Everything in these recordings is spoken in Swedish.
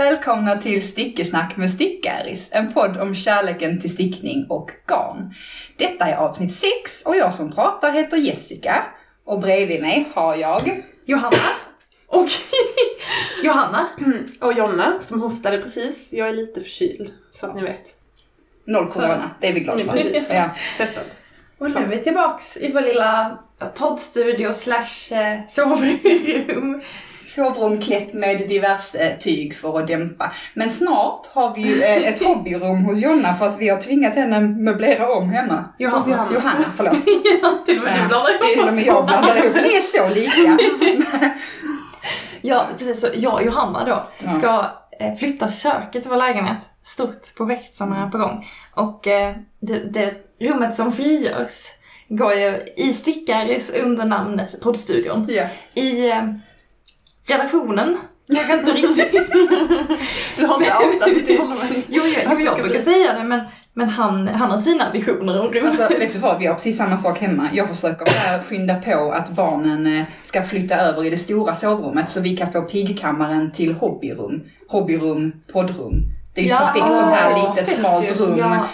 Välkomna till Stickesnack med Stickäris, en podd om kärleken till stickning och garn. Detta är avsnitt 6 och jag som pratar heter Jessica och bredvid mig har jag Johanna. Och Johanna. Och Jonna som hostade precis. Jag är lite förkyld så att ni vet. noll corona, det är vi glada för. Precis. Ja. Testad. Och nu är vi tillbaks i vår lilla poddstudio slash eh, sovrum. Sovrum klätt med diverse tyg för att dämpa. Men snart har vi ju eh, ett hobbyrum hos Jonna för att vi har tvingat henne möblera om hemma. Johanna. Johanna. Johanna, förlåt. ja, till och med du Ja. blandar ihop Till och med jag blandar ihop. Ni är så lika. Ja, precis. Så jag och Johanna då ska eh, flytta köket till vår lägenhet. Stort projekt som är på gång. Och eh, det, det rummet som frigörs går ju i Stickaris under namnet poddstudion. Ja. I eh, redaktionen, kanske inte riktigt. Du har inte outat det till honom än. Jo, jag, jo, jag brukar säga det men, men han, han har sina visioner om rummet. Alltså, vet du vad? Vi har precis samma sak hemma. Jag försöker här skynda på att barnen eh, ska flytta över i det stora sovrummet så vi kan få piggkammaren till hobbyrum. Hobbyrum, poddrum. Det är ju ett Ja, perfekt åh, sånt här litet fett smalt rum. Ja,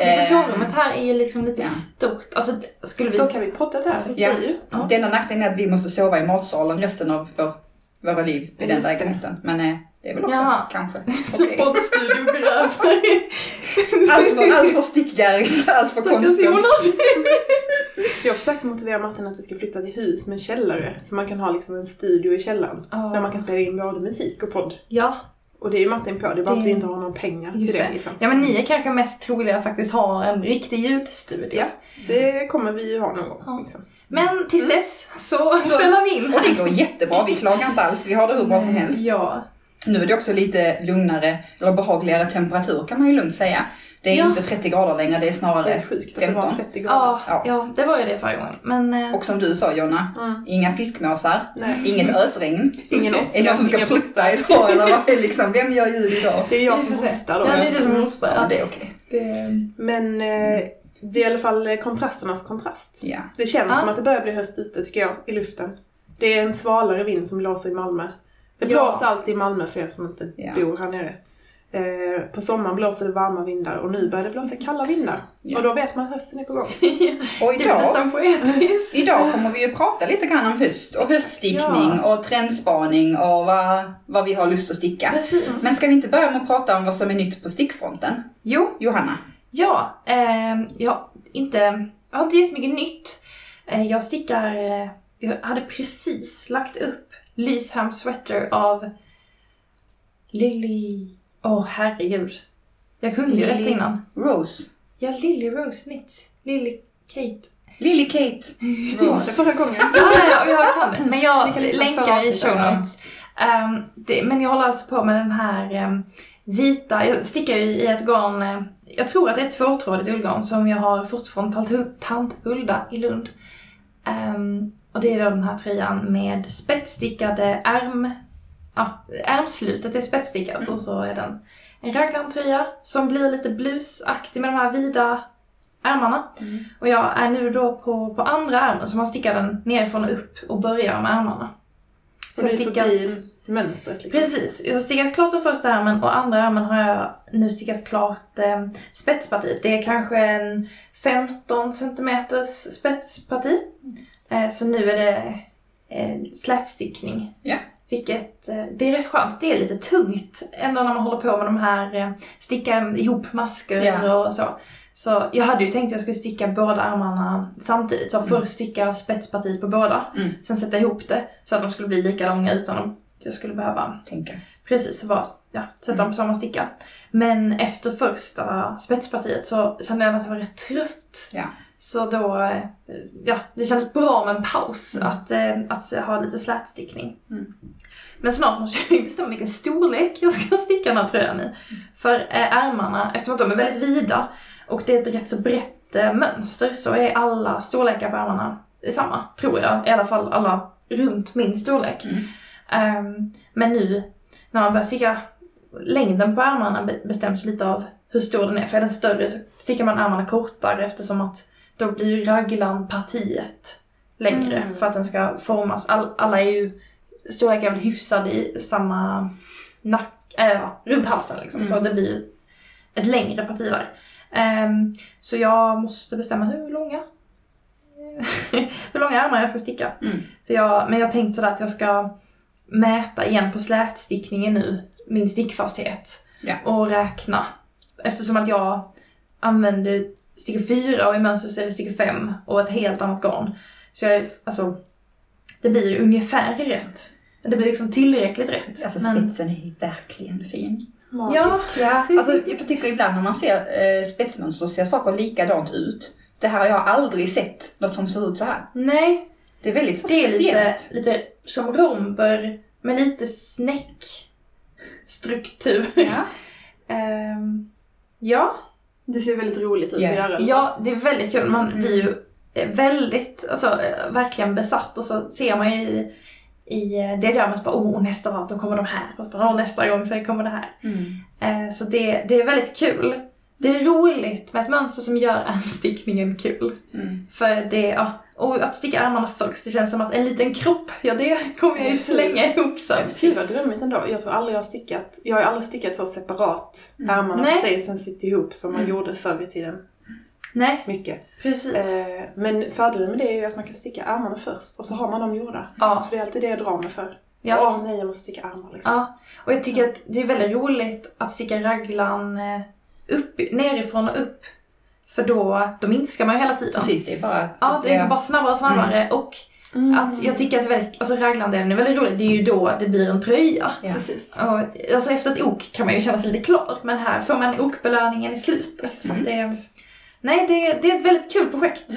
Eh, för sovrummet här är ju liksom lite ja. stort. Alltså skulle vi... Då kan vi podda där Ja. Ja. Denna nackdelen är att vi måste sova i matsalen resten av vår, våra liv i den lägenheten. Men eh, det är väl också Jaha. kanske okej. Poddstudio går över. Allt för, allt för stickgäris, allt för konstigt. Jag försöker motivera Martin att vi ska flytta till hus med källare. Så man kan ha liksom en studio i källaren. Ja. Där man kan spela in både musik och podd. Ja, Och det är ju Martin på. Det är bara Det- att vi inte har några pengar till just det. det. Liksom. Ja men ni är kanske mest troliga att faktiskt ha en riktig ljudstudio. Ja, det kommer vi ju ha någon gång. Ja. Liksom. Men tills dess så spelar vi in Och det går jättebra, vi klagar inte alls. Vi har det hur bra som helst. Ja. Nu är det också lite lugnare, eller behagligare temperatur kan man ju lugnt säga. Det är Ja. inte 30 grader längre, det är Det snarare är sjukt att det var 15. 30 grader. Ja, Ja. ja, det var ju det förra gången. Men... eh, Och som du sa Jonna, Mm. inga fiskmåsar, Nej. inget ösregn. Ingen Är det åska, någon som ska inga prutta idag eller vad är liksom, vem gör ljud idag? Det är jag som hostar då. Ja, det är du som hostar. Ja, Ja, det är okej. det... Men eh, det är i alla fall kontrasternas kontrast. Ja. Det känns Ja. som att det börjar bli höst ute tycker jag, i luften. Det är en svalare vind som blåser i Malmö. Det Ja. blåser alltid i Malmö för er som inte Ja. bor här nere. Eh, på sommaren blåser det varma vindar och nu börjar det blåsa kalla vindar. Ja. Och då vet man att hösten är på gång. Och idag, nästan poetiskt. idag kommer vi ju prata lite grann om höst och höststickning och trendspaning och vad, vad vi har lust att sticka. Precis. Men ska vi inte börja med att prata om vad som är nytt på stickfronten? Jo, Johanna? ja. Eh, ja, inte... Jag har inte jättemycket nytt. Eh, jag stickar... Eh, jag hade precis lagt upp Lytham Sweater av Lily... Åh oh, herregud. Jag kunde ju detta innan. Rose? Ja, Lily Rose Knits. Lily Kate. Lily Kate? Rose? förra gången. Ja, ja, jag kan det. Men jag länkar i show notes. Ehm, det, men jag håller alltså på med den här ehm, vita, jag stickar ju i ett garn, eh, jag tror att det är ett tvåtrådigt ullgarn som jag har fått från Tant, Hu- Tant Hulda i Lund. Ehm, och det är då den här tröjan med spetsstickade ärm, ja, ärmslutet är spetsstickat och så är den en raglantröja som blir lite blusaktig med de här vida ärmarna. Mm. Och jag är nu då på, på andra ärmen så man stickar den nerifrån och upp och börjar med ärmarna. Så jag det har stickat... förbi mönstret liksom. Precis, jag har stickat klart den första ärmen och andra ärmen har jag nu stickat klart eh, spetspartiet. Det är kanske en 15 centimeters spetsparti. Eh, så nu är det eh, slätstickning. Ja. Vilket, eh, det är rätt skönt. Det är lite tungt ändå när man håller på med de här, eh, sticka ihop masker Ja. och så. Så jag hade ju tänkt att jag skulle sticka båda armarna samtidigt. Så först sticka spetspartiet på båda, Mm. sen sätta ihop det så att de skulle bli lika långa utan att jag skulle behöva Tänka. Precis, så bara ja, sätta dem på samma sticka. Men efter första spetspartiet så kände jag att jag var rätt trött. Ja. Så då, eh, ja, det kändes bra med en paus Mm. att, eh, att ha lite slätstickning. Mm. Men snart måste jag ju bestämma vilken storlek jag ska sticka den här tröjan i. För eh, ärmarna, eftersom att de är väldigt vida och det är ett rätt så brett mönster så är alla storlekar på ärmarna samma, tror jag. I alla fall alla runt min storlek. Mm. Ehm, men nu när man börjar sticka, längden på ärmarna be- bestäms lite av hur stor den är. För är den större så stickar man ärmarna kortare eftersom att då blir ju raglan partiet längre Mm. för att den ska formas. All, alla är ju storlekar är väl hyfsade i samma nack, äh, runt halsen liksom. Så Mm. det blir ett längre parti där. Ehm, så jag måste bestämma hur långa hur långa armar jag ska sticka. Mm. För jag, men jag tänkte sådär att jag ska mäta igen på slätstickningen nu, min stickfasthet. Ja. Och räkna. Eftersom att jag använder stickor 4 och i mönster så är det stickor 5 och ett helt annat garn. Så jag, alltså, det blir ju ungefär rätt. Det blir liksom tillräckligt rätt. Alltså Men- spetsen är verkligen fin. Magisk. Ja, alltså jag tycker ibland när man ser eh, spetsmönster så ser saker likadant ut. Det här har jag aldrig sett något som ser ut så här. Nej, Det är väldigt så det är lite, speciellt. lite som romber med lite snäckstruktur. Ja. Ehm, ja, Det ser väldigt roligt ut Ja. att göra. ja, det är väldigt kul. Man blir ju eh, väldigt, alltså eh, verkligen besatt och så ser man ju i, i eh, diagrammet bara åh nästa varv då kommer de här och så bara, åh nästa gång så kommer det här. Mm. Så det, det är väldigt kul. Det är roligt med ett mönster som gör armstickningen kul. Mm. För det, ja, och att sticka armarna först, det känns som att en liten kropp, ja det kommer jag ju slänga ihop sen. Gud vad drömmigt ändå. Jag tror aldrig jag har stickat, jag har aldrig stickat så separat. Mm. Ärmarna Nej. för sig och sen sitter ihop som man Mm. gjorde förr i tiden. Nej, Mycket. precis. Eh, men fördelen med det är ju att man kan sticka armarna först och så har man dem gjorda. Ja. För det är alltid det jag drar mig för. Ja. Åh nej, jag måste sticka armar liksom. Ja, och jag tycker att det är väldigt roligt att sticka raglan eh, upp, nerifrån och upp. För då, då minskar man ju hela tiden. Precis, det är bara att Ja, det går bara snabbare och snabbare. Och Mm. att jag tycker att väldigt, alltså raglandelen är väldigt rolig. Det är ju då det blir en tröja. Ja. Precis. Och, alltså efter ett ok kan man ju känna sig lite klar. Men här får man okbelöningen i slutet. Exakt. Det, nej, det, det är ett väldigt kul projekt.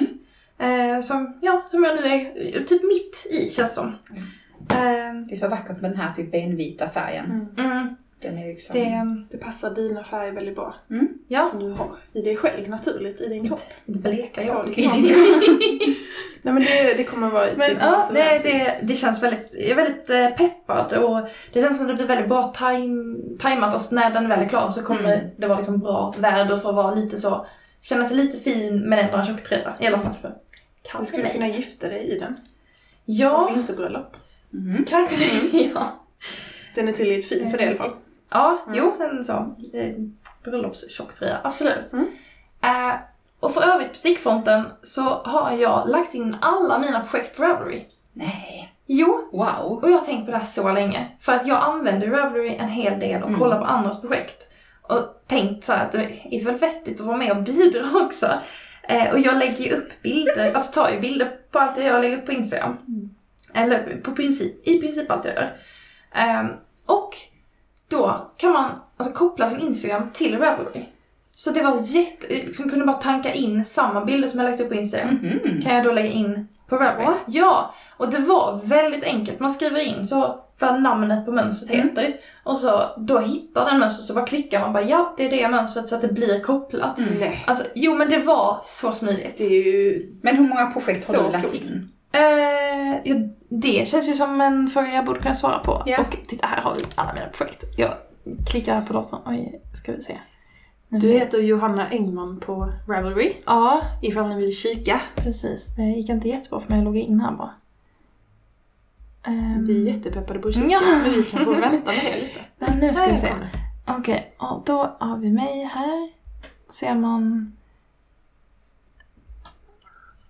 Eh, som, ja, som jag nu är typ mitt i känns som. Eh, Det är så vackert med den här typ benvita färgen. Mm. mm, Den är liksom... det, Det passar dina färger väldigt bra. ja, Som du har i dig själv naturligt, i din kropp. bleka jag. Ja, Nej men det, det kommer vara... Men det kommer vara ja, det, det, det känns väldigt, jag är väldigt eh, peppad och det känns som det blir väldigt bra time, tajmat. Alltså när den väl är klar så kommer Mm. det vara liksom bra väder för att vara lite så, känna sig lite fin men ändå en tjocktröja. I alla fall för Du skulle mig. kunna gifta dig i den. Ja, Ett vinterbröllop. Mhm. kanske. ja. Den är tillräckligt fin för det i alla fall. Ja, Mm. jo, en så eh, bröllopstjocktröja, absolut. Mm. Eh, och för övrigt på stickfronten så har jag lagt in alla mina projekt på Ravelry. Nej. Jo, Wow. och jag har tänkt på det här så länge. För att jag använder Ravelry en hel del och Mm. kollar på andras projekt. Och tänkt så här att det är väl vettigt att vara med och bidra också. Eh, och jag lägger ju upp bilder, alltså tar ju bilder på allt jag lägger upp på Instagram. Eller på princip, i princip allt jag gör. Ehm, och då kan man alltså, koppla sin Instagram till Ravelry. Så det var jätte, liksom kunde bara tanka in samma bilder som jag lagt upp på Instagram Mhm. kan jag då lägga in på Ravelry. What? Ja, och det var väldigt enkelt. Man skriver in så vad namnet på mönstret Mm. heter. Och så då hittar den mönstret så bara klickar man bara ja, det är det mönstret så att det blir kopplat. Mm. Nej. Alltså jo men det var så smidigt. Det är ju... Men hur många projekt har Så du lagt in? Eh, ja, det känns ju som en fråga jag borde kunna svara på. Ja. Och titta här har vi alla mina projekt. Jag klickar här på datorn. Oj, ska vi se. Nu- Du heter Johanna Engman på Ravelry. Ja, Ifall ni vill kika. precis. Det gick inte jättebra för mig att logga in här bara. Ehm, Vi är jättepeppade på att kika. Ja. Men vi kan gå och vänta med det lite. nej, nu ska vi se. Okej, ja, då har vi mig här. Ser man...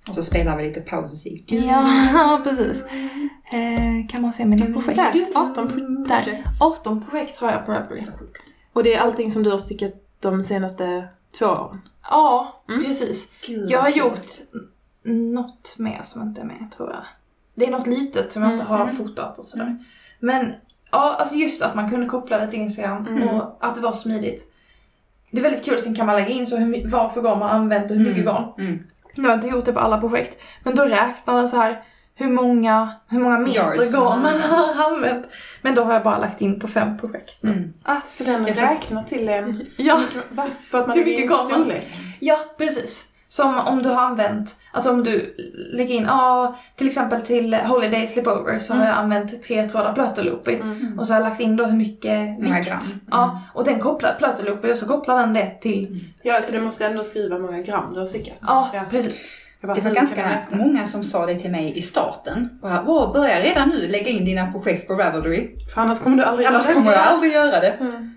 Och så spelar vi lite pausmusik. Ja, precis. Eh, kan man se mina projekt? Där, 18 pro- Där. projekt. 18 projekt har jag på Ravelry. Och det är allting som du har stickat de senaste två åren. Ja, Mm. precis. Gud, Jag har gjort något mer som inte är med, tror jag. Det är något litet som jag inte har Mm. fotat och sådär. Mm. Men, ja, alltså just att man kunde koppla det till Instagram Mm. och att det var smidigt. Det är väldigt kul, sen kan man lägga in så hur, my- vad för garn man använt och hur mycket Mm. garn. Nu har jag inte gjort det på alla projekt, men då räknar den så här hur många, hur många meter Yards. garn man har använt. Men då har jag bara lagt in på fem projekt. nu. Mm. Ah, så den räknar till en... Ja, Va? För att man Hur mycket garn man- ja, precis. Som om du har använt, alltså om du lägger in, ja, till exempel till Holiday Slipover så har jag använt tre trådar plöterloopy. Mm. Och så har jag lagt in då hur mycket vikt. gram. Ja, och den kopplar plöterloopy och så kopplar den det till, Ja, så du måste ändå skriva många gram du har stickat. ja, precis. Jag bara, Det var ganska många som sa det till mig i starten. Bara, "Åh, börja redan nu lägga in dina projekt på Ravelry. För annars kommer du aldrig Annars göra det. kommer jag aldrig göra det. Mm.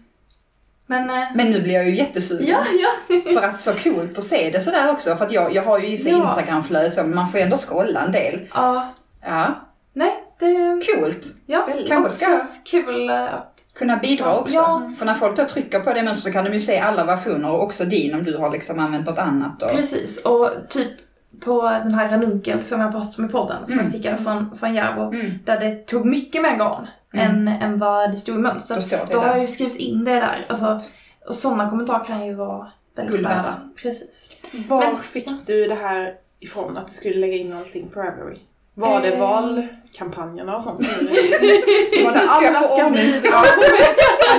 Men, eh, Men nu blir jag ju jättesugen. ja, ja. För att så coolt att se det sådär också. För att jag, jag har ju i sig Ja. Instagramflöde så man får ändå scrolla en del. ja. Ja, Nej, det... coolt. Ja. Kanske ska- känns kul eh, att... Kunna bidra också. Ja. För när folk då trycker på det mönstret så kan de ju se alla versioner och också din om du har liksom använt något annat. Och... Precis, och typ på den här ranunkel som jag pratat om i podden, som Mm. jag stickade från, från Järbo, Mm, där det tog mycket mer garn Mm. än, än vad det stod i då mönstret. det Då har jag ju skrivit in det där. Alltså, och sådana kommentarer kan ju vara väldigt Guld värda. Precis. Var Men- fick du det här ifrån? Att du skulle lägga in allting på Ravelry? Var det Eh. valkampanjerna och sånt? Vad nu ska jag få ordning. bidra.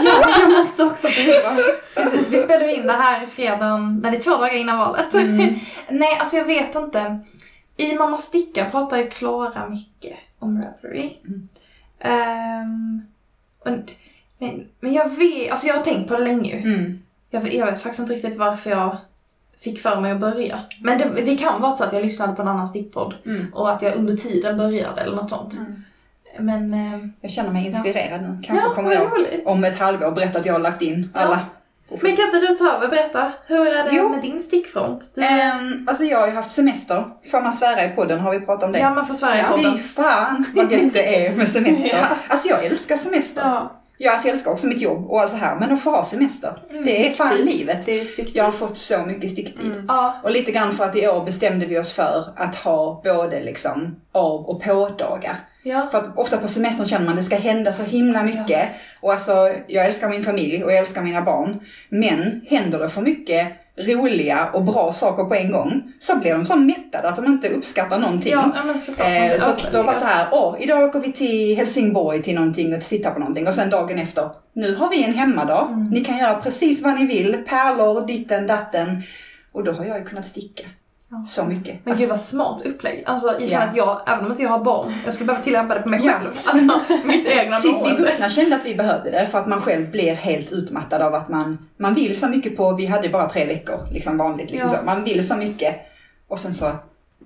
ja, jag måste också bidra. Precis, vi spelar ju in det här fredagen, när det är två dagar innan valet. Mm. Nej, alltså jag vet inte. I Mamma Sticka pratar ju Klara mycket om Ravelry. Mm. Ehm, och, men, men jag vet, alltså jag har tänkt på det länge ju. Mm. Jag, jag vet faktiskt inte riktigt varför jag fick för mig att börja. Men det, det kan vara så att jag lyssnade på en annan stickpodd Mm. och att jag under tiden började eller något sånt. Mm. Men... ehm, Jag känner mig inspirerad nu. Kanske ja, kommer jag om ett halvår berätta att jag har lagt in Ja. alla. Men kan inte du ta över och berätta? Hur är det Jo. med din stickfront? Du, Um, alltså jag har ju haft semester. Får man svära i podden? Har vi pratat om det? ja, man får svära i podden. Fy fan vad gött det är med semester. Ja. Alltså jag älskar semester. Ja, alltså jag älskar också mitt jobb och allt så här. Men att få ha semester, det är fan livet. det är. Jag har fått så mycket sticktid. Mm. Ja, Och lite grann för att i år bestämde vi oss för att ha både liksom av och på-dagar. Ja. För att ofta på semestern känner man att det ska hända så himla mycket. Och alltså, jag älskar min familj och jag älskar mina barn. Men händer det för mycket roliga och bra saker på en gång så blir de så mättade att de inte uppskattar någonting. Ja, ja, Eh, så att då var så här, åh, idag åker vi till Helsingborg till någonting och tittar på någonting och sen dagen efter, nu har vi en hemmadag, Mm. ni kan göra precis vad ni vill, pärlor, ditten, datten. Och då har jag ju kunnat sticka Ja. så mycket. Men Alltså, gud vad smart upplägg. Alltså jag känner Ja. att jag, även om inte jag har barn, jag skulle behöva tillämpa det på mig Ja. själv. Alltså mitt egna Precis, vi vuxna kände att vi behövde det för att man själv blir helt utmattad av att man, man vill så mycket på, vi hade bara tre veckor liksom vanligt, liksom Ja. man vill så mycket och sen så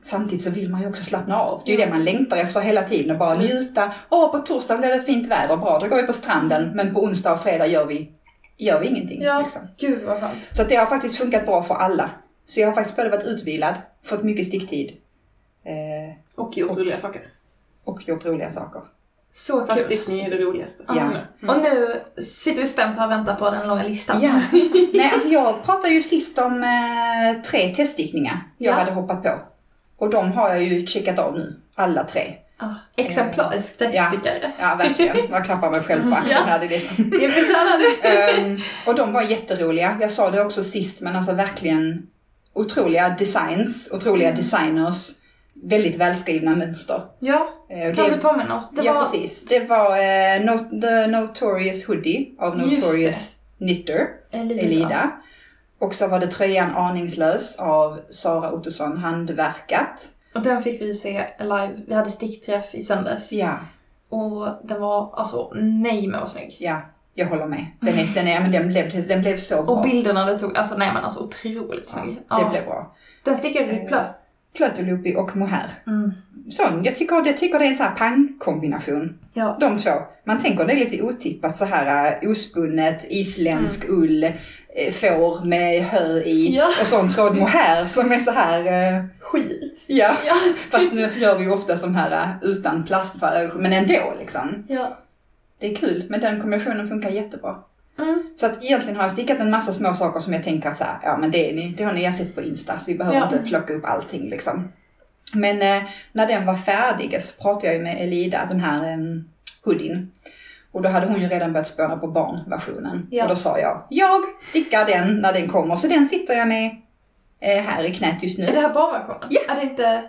Samtidigt så vill man ju också slappna av. Det är ju det man längtar efter hela tiden och bara Absolut. njuta. Åh, på torsdag blir det fint väder, bra, då går vi på stranden. Men på onsdag och fredag gör vi, gör vi ingenting. Ja, Liksom. gud vad skönt. Så det har faktiskt funkat bra för alla. Så jag har faktiskt både varit utvilad, fått mycket sticktid eh, Och gjort roliga saker. och gjort roliga saker. Så Fast kul. stickning är det roligaste. Ja. Mm. Och nu sitter vi spänt här och väntar på den långa listan. Ja. Nej, alltså jag pratade ju sist om eh, tre teststickningar jag Ja. hade hoppat på. Och de har jag ju checkat av nu, alla tre. Ah, exemplariskt teststickare. Ja, verkligen. Jag klappar mig själv på axeln Ja. här. Det är det förtjänar du. Ehm, och de var jätteroliga. Jag sa det också sist, men alltså verkligen otroliga designs, otroliga Mm. designers, väldigt välskrivna mönster. Ja, Eh, och kan det- du påminna oss? Det ja, var... precis. Det var eh, no, The Notorious Hoodie av Notorious Knitter. Elida. Elida. Och så var det tröjan Aningslös av Sara Ottosson handverkat. Och den fick vi se live. Vi hade stickträff i söndags. Ja, Och den var alltså, nej men vad snygg. ja, jag håller med. Den, är, den, är, men den, blev, den blev så bra. Och bilderna det tog, alltså nej men alltså otroligt snygg. ja, det blev bra. Den stickade vi Eh, plöt. Plötoloopy och mohair. Mm. Sån, jag tycker, jag tycker det är en sån här pang-kombination. Ja. De två. Man tänker det är lite otippat så här uh, ospunnet, isländsk ull, eh, får med hö i Ja. och sån tråd mohair som är så här uh, Skit. ja. Ja. Fast nu gör vi ju ofta de här uh, utan plastvariation, men ändå liksom. Ja. Det är kul, men den kombinationen funkar jättebra. Mm. Så att egentligen har jag stickat en massa små saker som jag tänker att så här, ja men det, är ni, det har ni sett på Insta så vi behöver Ja. inte plocka upp allting liksom. Men eh, när den var färdig så pratade jag ju med Elida, den här um, hoodien. Och då hade hon ju redan börjat spåna på barnversionen. Ja. Och då sa jag, jag stickar den när den kommer. Så den sitter jag med eh, här i knät just nu. Är det här barnversionen? Ja. Är det inte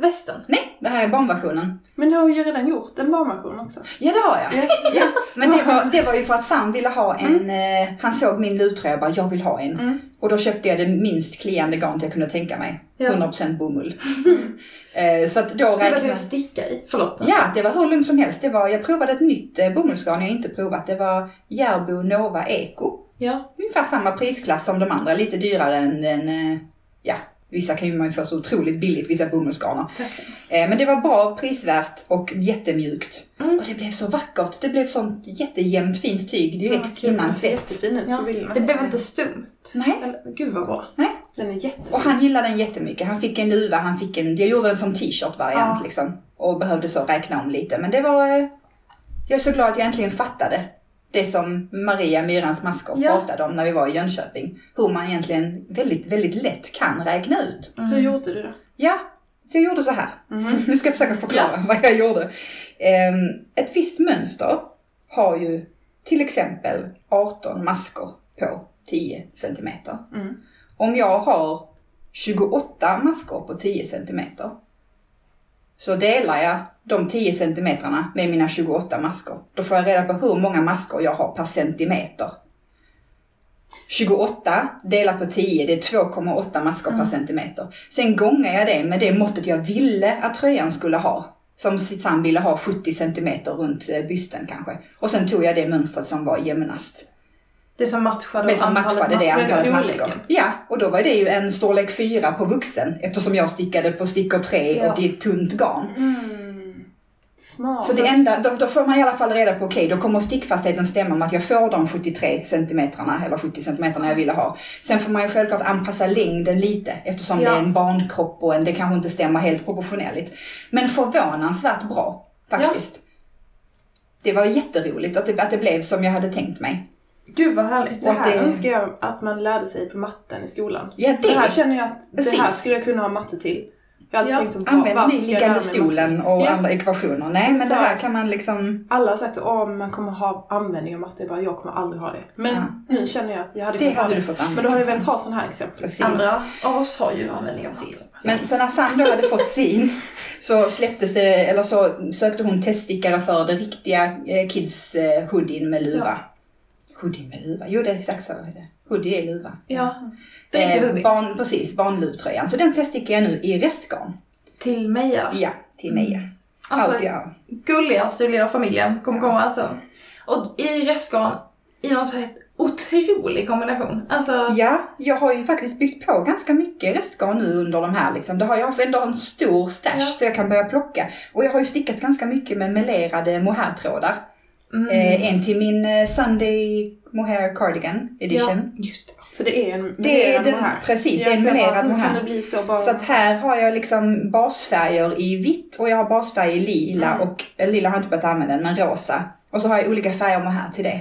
västen? Nej, det här är barnversionen. Men du har ju redan gjort en barnversion också. Ja, det har jag. Ja, men det var, det var ju för att Sam ville ha en, eh, han såg min luttröja och bara, jag vill ha en. Mm. Och då köpte jag det minst kliande garnet jag kunde tänka mig. Ja. 100% bomull. eh, så att då Det var det räknade att sticka i. Förlåt. Ja, det var hur lugnt som helst. Det var, jag provade ett nytt eh, bomullsgarn jag inte provat. Det var Järbo Nova Eco. Ja. Ungefär samma prisklass som de andra, lite dyrare än den, eh, ja, Vissa kan ju man ju få så otroligt billigt, vissa bomullsgarner. Eh, men det var bra, prisvärt och jättemjukt. Mm. Och det blev så vackert. Det blev sånt jättejämnt fint tyg Ja, direkt kul. innan ut Ja, det blev inte stumt. Nej. Eller, gud vad bra. Den är jättefin. Och han gillade den jättemycket. Han fick en luva, han fick en, jag gjorde en som t-shirt variant Ja. liksom. Och behövde så räkna om lite. Men det var, eh, jag är så glad att jag äntligen fattade det som Maria, Myrans maskor, Ja. pratade om när vi var i Jönköping. Hur man egentligen väldigt, väldigt lätt kan räkna ut. Mm. Hur gjorde du då? Ja, så jag gjorde så här. Mhm. Nu ska jag försöka förklara vad jag gjorde. Ehm, ett visst mönster har ju till exempel 18 maskor på 10 centimeter. Mm. Om jag har 28 maskor på 10 centimeter så delar jag de 10 centimetrarna med mina 28 maskor. Då får jag reda på hur många maskor jag har per centimeter. 28 delat på 10, det är 2,8 maskor per centimeter. Sen gångar jag det med det måttet jag ville att tröjan skulle ha. Som Susanne ville ha 70 centimeter runt eh, bysten kanske. Och sen tog jag det mönstret som var jämnast. Det som matchade Det som matchade det antalet maskor. Ja, och då var det ju en storlek 4 på vuxen eftersom jag stickade på stickor 3 Ja. och i ett tunt garn. Mm. Smart. Så det enda, då, då får man i alla fall reda på, okej, då kommer stickfastheten stämma med att jag får de 73 centimetrarna eller 70 centimetrarna jag ville ha. Sen får man ju självklart anpassa längden lite eftersom Ja. det är en barnkropp och en, det kanske inte stämmer helt proportionelligt. Men förvånansvärt bra faktiskt. Det var jätteroligt att det, att det blev som jag hade tänkt mig. Gud vad härligt. det här det- önskar jag att man lärde sig på matten i skolan. Ja, Det här det. känner jag att det här Precis. skulle jag kunna ha matte till. Jag har alltid Ja, tänkt som, varför ni liggande stolen och Ja. andra ekvationer? Nej, men det Så- här kan man liksom... Alla har sagt att man kommer ha användning av matte. Jag bara, jag kommer aldrig ha det. Men Ja. nu känner jag att jag hade Det kunnat ha det. du fått Men då hade jag velat ha sådana här exempel. Precis. Andra av oss har ju användning av matte. Men så när Sam då hade fått sin så släpptes det, eller så sökte hon teststickare för det riktiga eh, kids eh, hoodien med luva. Hoodie med luva, jo det är exakt så är det. Hoodie är luva. Ja. Eh, barn, precis, barnluvtröjan. Så den teststickar jag nu i restgarn. Till Meja. Ja, till Meja. Alltså, Allt jag gulligaste lilla familjen kommer Ja. komma sen. Och i restgarn, i någon så här otrolig kombination. Alltså, Ja, jag har ju faktiskt byggt på ganska mycket restgarn nu under de här liksom. Det har jag ändå en stor stash Ja. så jag kan börja plocka. Och jag har ju stickat ganska mycket med melerade mohairtrådar. Mm, Eh, en till min eh, Sunday mohair cardigan edition. just det. Så det är en Det är den, mohair. precis, det är en Ja, melerad kan mohair. det bli så bara? Så att här har jag liksom basfärger i vitt och jag har basfärg i lila Mm. och, eller lila har jag inte börjat använda än, men rosa. Och så har jag olika färger mohair till det.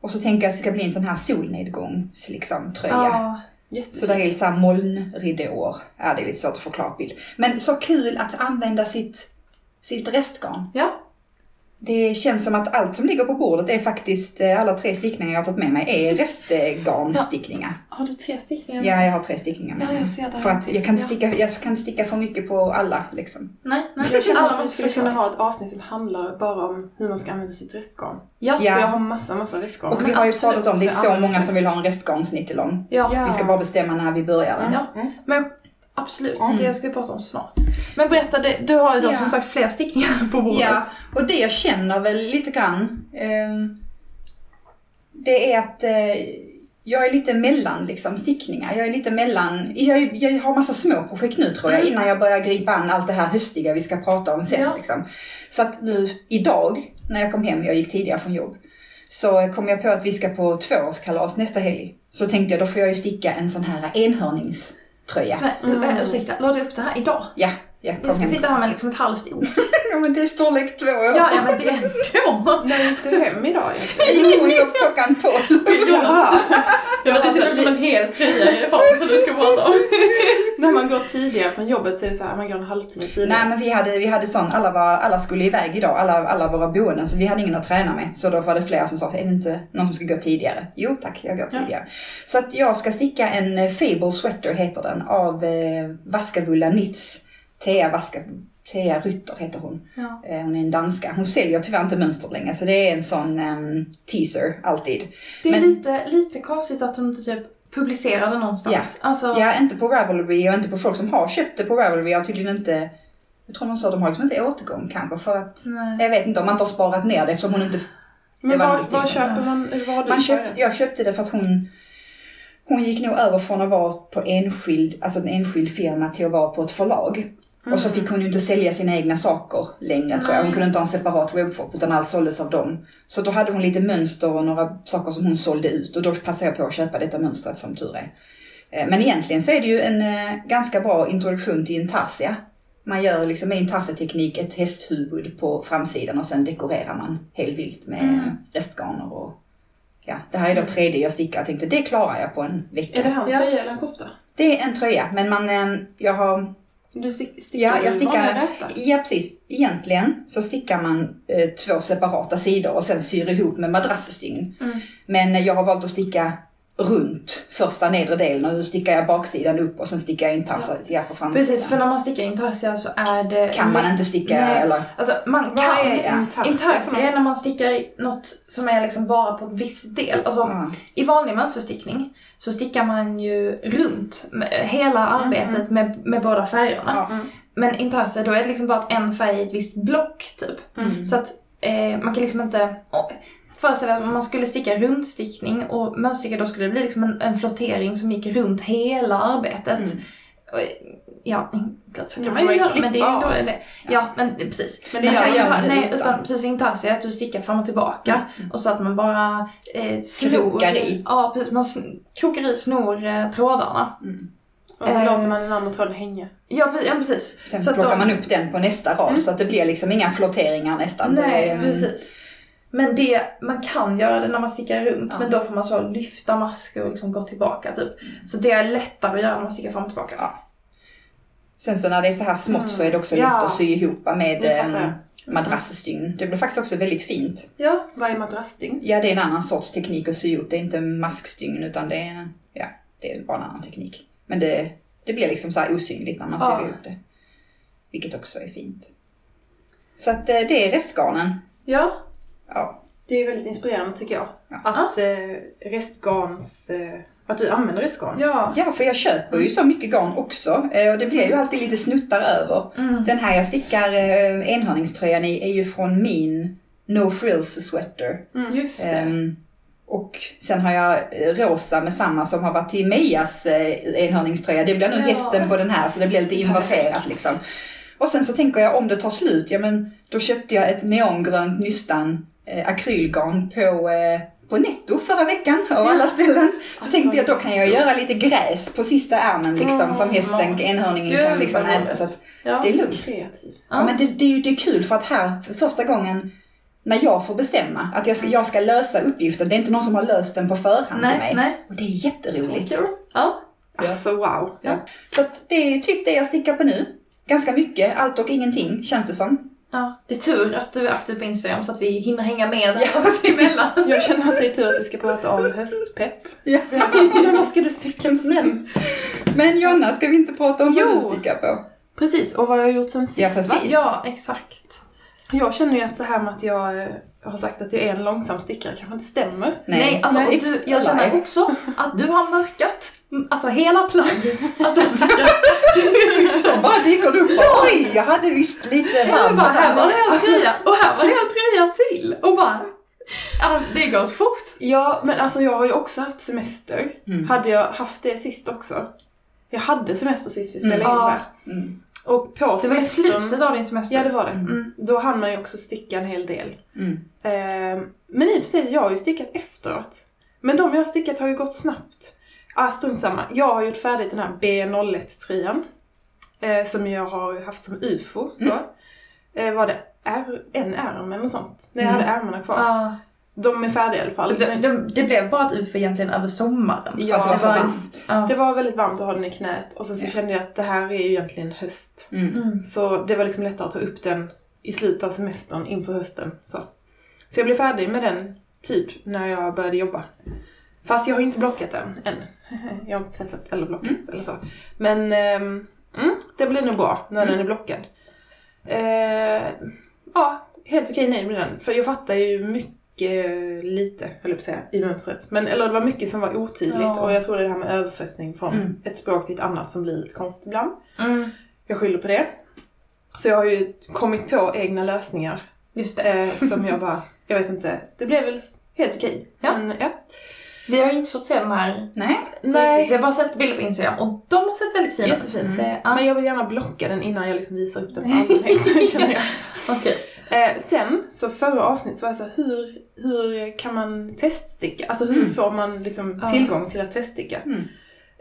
Och så tänker jag att det ska bli en sån här solnedgångs liksom tröja. Ja, Jättefint. Så det är lite såhär molnridåer. Ja, det är lite svårt att förklara bild. Men så kul att använda sitt, sitt restgarn. ja. Det känns som att allt som ligger på bordet är faktiskt, eh, alla tre stickningar jag har tagit med mig är restgarnstickningar. Har du tre stickningar? Ja, jag har tre stickningar med Ja, jag mig. ser där. För att jag kan, Ja. sticka, jag kan sticka för mycket på alla liksom. Nej, nej. Jag känner Alla att vi måste skulle få kunna ha ett avsnitt som handlar bara om hur man ska använda sitt restgarn. Ja. Ja. För jag har massa, massa restgarn. Och vi har ju pratat om, det är så många som vill ha en restgarnsnittelång. Ja. Ja. Vi ska bara bestämma när vi börjar den. Ja. Mm. Men absolut, Mm. det ska vi prata om snart. Men berätta, du har ju då Ja. som sagt fler stickningar på bordet. Ja, och det jag känner väl lite grann, eh, det är att eh, jag är lite mellan liksom, stickningar. Jag är lite mellan, jag, jag har massa små projekt nu tror jag, Mm. innan jag börjar gripa an allt det här höstiga vi ska prata om sen. Ja. Liksom. Så att nu idag, när jag kom hem, jag gick tidigare från jobb, så kom jag på att vi ska på tvåårskalas nästa helg. Så då tänkte jag, då får jag ju sticka en sån här enhörningströja. Men, Mm. ursäkta, la du upp det här idag? Ja, jag Jag ska sitta här med liksom ett halvt ord. Ja men det är storlek två. Ja, ja men det är ändå. När gick du hem idag egentligen? Jag från jobb klockan tolv. Jaha. Ja, det ser ut som en hel tröja i form som du ska prata om. När man går tidigare från jobbet så är det så här, man går en halvtimme tidigare. Nej men vi hade, vi hade sån, alla, var, alla skulle iväg idag, alla, alla våra boenden, så vi hade ingen att träna med. Så då var det flera som sa, är det inte någon som ska gå tidigare? Jo tack, jag går Ja. tidigare. Så att jag ska sticka en Fable Sweater heter den, av eh, Vaskavulla Knits. Thea Vaska, Thea Rytter heter hon. Ja. Eh, hon är en danska. Hon säljer tyvärr inte mönster längre, så det är en sån ehm, teaser alltid. Det är Men- lite, lite konstigt att hon inte typ publicerade någonstans. Ja. Alltså, Ja, inte på Ravelry och inte på folk som har köpt det på Ravelry. Jag tydligen inte, jag tror någon sa att de har liksom inte återgång kanske för att nej. Jag vet inte om man inte har sparat ner det eftersom hon inte... Men var var, köper man, var Man det? jag köpte det för att hon... hon gick nog över från att vara på enskild, alltså en enskild firma till att vara på ett förlag. Och så fick hon ju inte sälja sina egna saker längre tror jag. Hon Nej. kunde inte ha en separat webbshop utan allt såldes av dem. Så då hade hon lite mönster och några saker som hon sålde ut och då passade jag på att köpa detta mönstret som tur är. Eh, Men egentligen så är det ju en eh, ganska bra introduktion till intarsia. Man gör liksom med intarsia-teknik ett hästhuvud på framsidan och sen dekorerar man helt vilt med Mm. restgarner och ja, det här är då 3D jag stickar. Jag tänkte det klarar jag på en vecka. Är det här en Ja. tröja eller en kofta? Det är en tröja men man, eh, jag har Du stick- stickar Ja, jag stickar-? Ja, precis. Egentligen så stickar man eh, två separata sidor och sen syr ihop med madrassstygn. Mm. Men jag har valt att sticka runt första nedre delen och nu stickar jag baksidan upp och sen stickar jag intarsia på framsidan. Precis, för när man stickar intarsia så är det... Kan man inte sticka Nej. eller? Alltså man Vad kan... intarsia? Intarsia är när man stickar något som är liksom bara på en viss del. Alltså Ja. i vanlig mönsterstickning så stickar man ju runt hela arbetet med, med båda färgerna. Mm. Men intarsia då är det liksom bara en färg i ett visst block typ. Mm. Så att eh, man kan liksom inte... Föreställa att om man skulle sticka rundstickning och mönstersticka då skulle det bli liksom en, en flottering som gick runt hela arbetet. Mm. Och, Ja, klart kan man ju göra men det är ju det, Ja, men precis. Men det Men gör man det nej, utan. utan precis intarsia att du stickar fram och tillbaka och så att man bara eh, snor, Krokar i. Ja, precis. Man krokar i, snor eh, trådarna. Mm. Och så Eh. låter man den andra tråden hänga. Ja, ja precis. Sen Så plockar de- man upp den på nästa rad Mm. så att det blir liksom inga flotteringar nästan. Det Nej, mm, precis. Men det, man kan göra det när man stickar runt, Ja. men då får man så lyfta masker och liksom gå tillbaka typ. Så det är lättare att göra när man stickar fram och tillbaka. Ja. Sen så när det är så här smått så är det också Mm. lätt Ja. att sy ihop med eh, madrassstygn. Det blir faktiskt också väldigt fint. Ja, Vad är madrassstygn? Ja, det är en annan sorts teknik att sy ihop. Det är inte maskstygn utan det är, ja, det är bara en annan teknik. Men det, det blir liksom så här osynligt när man Ja. syr ihop det. Vilket också är fint. Så att eh, det är restgarnen. ja, Ja. Det är väldigt inspirerande tycker jag. Ja. Att eh, restgarns... Eh, att du använder restgarn. ja. ja, för jag köper ju så mycket garn också. eh, Och det blir ju alltid lite snuttar över. Mm. Den här jag stickar eh, enhörningströjan i är ju från min No Frills Sweater. Mm. Just det. Ehm, och sen har jag eh, rosa med samma som har varit till Mejas enhörningströja. Det blir nu Ja. hästen på den här så det blir lite inverterat liksom. Och sen så tänker jag om det tar slut, ja men då köpte jag ett neongrönt nystan eh, akrylgarn på, eh, på Netto förra veckan av alla ställen. Så Alltså, tänkte jag då kan jag göra lite gräs på sista ärmen liksom Åh, som hästen, enhörningen kan liksom äta. Så att ja. det är lugnt. kreativ. Ja, men det, det, är ju, det är kul för att här, för första gången när jag får bestämma att jag ska, jag ska lösa uppgiften, det är inte någon som har löst den på förhand till mig. Nej, nej. Och det är jätteroligt. Så. Ja. Alltså wow. Ja. Så att det är typ det jag stickar på nu. Ganska mycket, allt och ingenting känns det som. Ja. Det är tur att du är aktiv på Instagram så att vi hinner hänga med där Ja, emellan. Jag känner att det är tur att vi ska prata om höstpepp. Ja. Vad ska du sticka på sen? Men Jonna, ska vi inte prata om vad Jo. du stickar på? Precis, och vad jag har gjort sen sist Ja, precis. va? Ja, exakt. Jag känner ju att det här med att jag eh, har sagt att jag är en långsam stickare kanske inte stämmer. Nej, alltså Nej, du, jag känner också att du har mörkat alltså hela plagg. Stickat. Så bara dyker du upp oj, jag hade visst lite varmt bara, här var det en Alltså- tröja och här var det en tröja till. Och bara, alltså, det går så fort. Ja, men alltså jag har ju också haft semester. Mm. Hade jag haft det sist också? Jag hade semester sist vi spelade Mm. in det Ja. här. Mm, Det Och på var i semestern... slutet av din semester. Ja, det var det. Mm. Då hann man ju också sticka en hel del. mm. Eh, men i och för sig, jag har ju stickat efteråt. Men de jag har stickat har ju gått snabbt. Ah, strunt samma. Jag har gjort färdigt den här B01-tröjan. Eh, som jag har haft som ufo då. Eh, var det är, en ärm eller något sånt? Nej, jag hade ärmarna kvar. Ja. De är färdiga i alla fall. Så det, det, det blev bara ett UFO egentligen över sommaren. Ja, det var. Ja. Det var väldigt varmt att ha den i knät och sen så Ja. kände jag att det här är ju egentligen höst. Mm. Mm. Så det var liksom lättare att ta upp den i slutet av semestern inför hösten. Så, så jag blev färdig med den typ när jag började jobba. Fast jag har inte blockat den än. Jag har inte tvättat eller blockat eller så. Men ehm, mm, det blir nog bra när den är blockad. Eh, ja, helt okej nöjd med den. För jag fattar ju mycket lite, höll jag på att säga, i mönstret. Men, eller det var mycket som var otydligt Ja. och jag tror det är det här med översättning från Mm. ett språk till ett annat som blir lite konstigt ibland. Mm. Jag skyller på det. Så jag har ju kommit på egna lösningar Just det. eh, som jag bara, jag vet inte, det blev väl helt okej. Ja. Men, ja. Vi har ju inte fått se den här Nej. Nej. Vi har bara sett bilder på Instagram och de har sett väldigt fina ut. Så, ja, Men jag vill gärna blocka den innan jag liksom visar upp den för allmänheten känner jag. Okej. Eh, sen, så förra avsnittet så var jag så här, hur, hur kan man teststicka? Alltså hur Mm. får man liksom tillgång till att teststicka? Mm.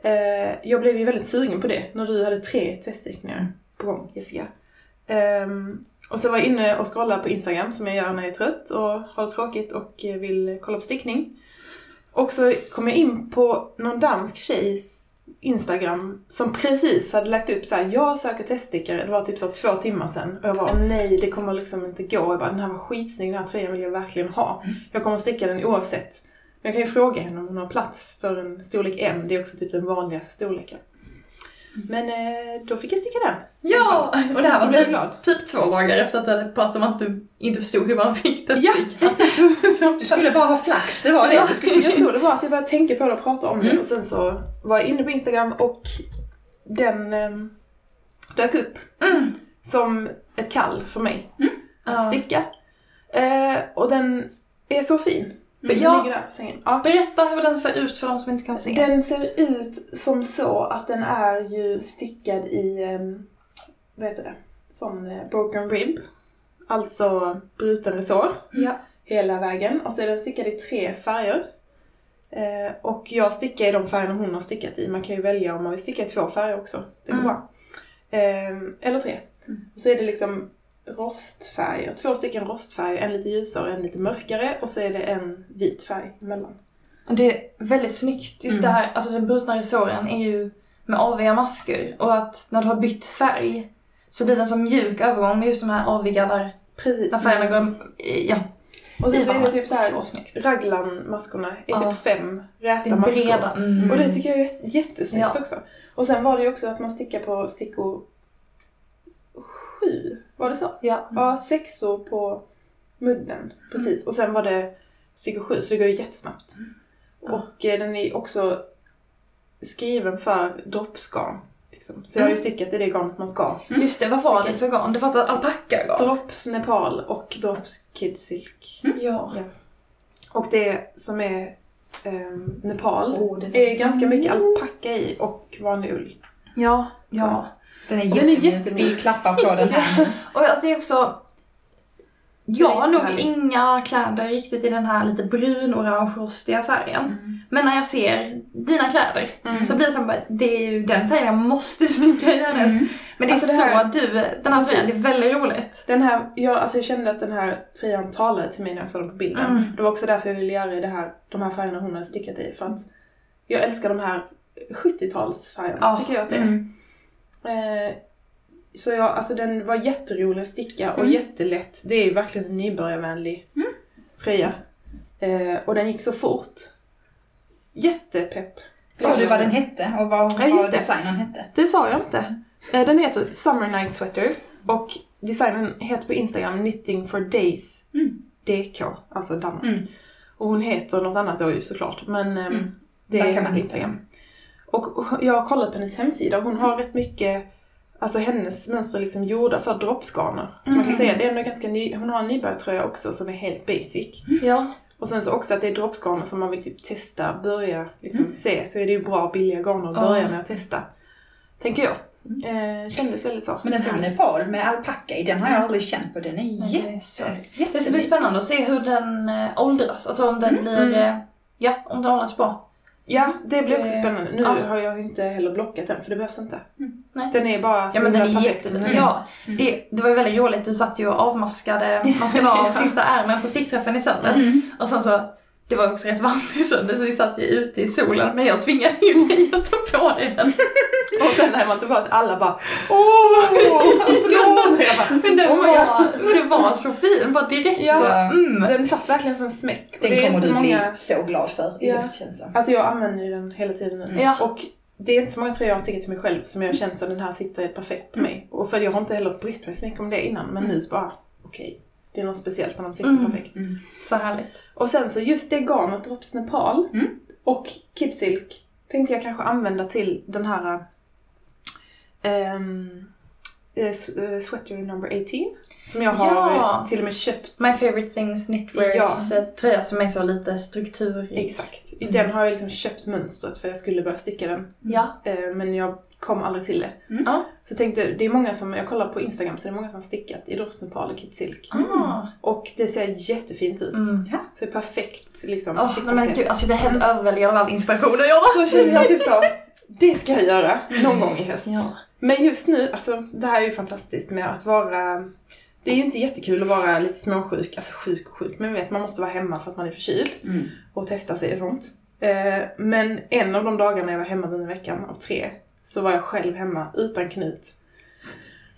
Eh, jag blev ju väldigt sugen på det när du hade tre teststickningar på gång Jessica. Ehm, och så var jag inne och scrollade på Instagram som jag gör när jag är trött och har det tråkigt och eh, vill kolla på stickning. Och så kom jag in på någon dansk tjejs Instagram som precis hade lagt upp så här: jag söker teststickare, det var typ så två timmar sedan. Och jag bara, "Åh nej det kommer liksom inte gå. Jag bara, den här var skitsnygg, den här tröjan vill jag verkligen ha. Jag kommer sticka den oavsett. Men jag kan ju fråga henne om hon har plats för en storlek M, det är också typ den vanligaste storleken. Men eh, då fick jag sticka den. Ja! Och det här var typ, glad. typ två dagar efter att du hade pratat om att du inte förstod hur man fick det. Ja, Du skulle bara ha flax, det var det. Ja, jag tror det var att jag började tänka på det och prata om det Mm. och sen så var jag inne på Instagram och den eh, dök upp Mm. som ett kall för mig att Ja. sticka. Eh, och den är så fin. Den Ja. Ja. Berätta hur den ser ut för de som inte kan se. Den ser ut som så att den är ju stickad i, eh, vad heter det, sån eh, broken rib. Alltså bruten resår Ja. hela vägen. Och så är den stickad i tre färger. Eh, och jag stickar i de färgerna hon har stickat i. Man kan ju välja om man vill sticka i två färger också. Det går Mm. bra. Eh, eller tre. Mm. Och så är det liksom rostfärger. Två stycken rostfärger. En lite ljusare och en lite mörkare. Och så är det en vit färg emellan. Och det är väldigt snyggt. Just Mm. det här, alltså den brutna resåren är ju med aviga masker. Och att när du har bytt färg så blir det en så mjuk övergång med just de här aviga där, Precis. där färgerna går ja, Och sen så är det typ så här. Så. Raglan-maskorna är Ja. typ fem räta maskor. breda. Mm. Och det tycker jag är jät- jättesnyggt Ja. också. Och sen var det ju också att man stickar på stickor sju, var det så? Ja. Ja, sexor på mudden. Precis. Och sen var det stickor sju, så det går ju jättesnabbt. Ja. Och eh, den är också skriven för droppsgarn. Liksom. Så jag har ju Mm. stickat i det garnet man ska. Just det, vad var det för garn? Det var ett alpackagarn. Drops Nepal och Drops Kid Silk. Ja. Och det som är ehm, Nepal det är ganska mycket alpacka i och vanlig ull. Ja. Ja. Den är jättemjuk. jättemjuk. Vi klappar på den här nu. Och alltså det är också... Jag har nog inga kläder riktigt i den här lite brun-orange-rostiga färgen. Mm. Men när jag ser dina kläder Mm. så blir det som bara, det är ju den färgen jag måste sticka i hennes. Mm. Men det är Alltså det så här- att du, den här tröjan, det är väldigt roligt. Den här, jag, alltså jag kände att den här tröjan talade till mig när jag såg den på bilden. Mm. Det var också därför jag ville göra det här, de här färgerna hon hade stickat i. För att jag älskar de här 70-talsfärgerna, Ja. tycker jag att det är. Mm. Eh, så jag, alltså den var jätterolig att sticka och Mm. jättelätt. Det är ju verkligen en nybörjarvänlig tröja. Eh, och den gick så fort. Jättepepp. Sa du vad den hette och vad, Ja, vad det. designen hette? Det sa jag inte. Eh, Den heter Summer Night Sweater och designen heter på Instagram Knitting for Days Mm. DK, alltså Danmark. Mm. Och hon heter något annat då ju såklart, men Mm. det är kan man hennes Instagram. Och jag har kollat på hennes hemsida och hon har rätt mycket, alltså hennes mönster är liksom gjorda för droppsgarner. Så man kan Mm. säga det är ändå ganska ny, hon har en nybörjartröja också som är helt basic. Ja. Och sen så också att det är droppsgarner som man vill typ testa, börja liksom Mm. se. Så är det ju bra billiga garner att Ja. börja med att testa. Tänker jag. Eh, kändes väldigt så. Men den här Nepal med alpacka i, den har jag aldrig känt på. Den är är jätte, Det ska bli spännande att se hur den eh, åldras. Alltså om den Mm. blir, Mm. eh, ja, om den åldras bra. Ja, det blir också Det- spännande. Nu ja. har jag inte heller blockat den för det behövs inte. Mm. Nej. Den är bara så Ja men den är perfekt jätte... är. Ja, Mm. det, det var ju väldigt roligt. Du satt ju och avmaskade, maskade av Ja. sista ärmen på stickträffen i söndags. Mm. Och sen så, det var också rätt varmt i söndags så vi satt ju ute i solen. Men jag tvingade ju dig att ta på dig den. Och sen när man tillbaka alla bara Åh! Men den var, det var så fin, bara direkt Ja. så, mm. Den satt verkligen som en smäck. Den kommer du många... bli så glad för i Ja. höst känns det Alltså jag använder ju den hela tiden nu. Ja. Och det är inte så många tröjor jag har stickat till mig själv som jag känt att den här sitter perfekt på mig. Och för jag har inte heller brytt mig så mycket om det innan. Men nu så bara, okej. Det är något speciellt när de sitter Mm. perfekt. Mm. Så härligt. Och sen så just det garnet, Drops Nepal Mm. och Kidsilk tänkte jag kanske använda till den här s- eh, Sweater number 18. Som jag har Ja. eh, till och med köpt. My favorite things knitwears Ja. tröja som är så lite struktur i. Exakt. Den har jag liksom köpt mönstret för jag skulle börja sticka den. Ja. Eh, men jag kom aldrig till det. Mm. Så jag tänkte, det är många som, jag kollar på Instagram så det är många som har stickat i Nepal och Kit Silk. Ah. Och det ser jättefint ut. Mm. Ja. Så det är perfekt liksom. Åh, stickfasthet. nej men gud, alltså jag blir helt överväldigad av all inspiration jag Så känner jag typ så, det ska jag göra någon gång i höst. Ja. Men just nu, alltså det här är ju fantastiskt med att vara det är ju inte jättekul att vara lite småsjuk, alltså sjuk och sjuk, men vet man måste vara hemma för att man är förkyld Mm. och testa sig och sånt. Eh, men en av de dagarna jag var hemma den här veckan, av tre, så var jag själv hemma utan knut.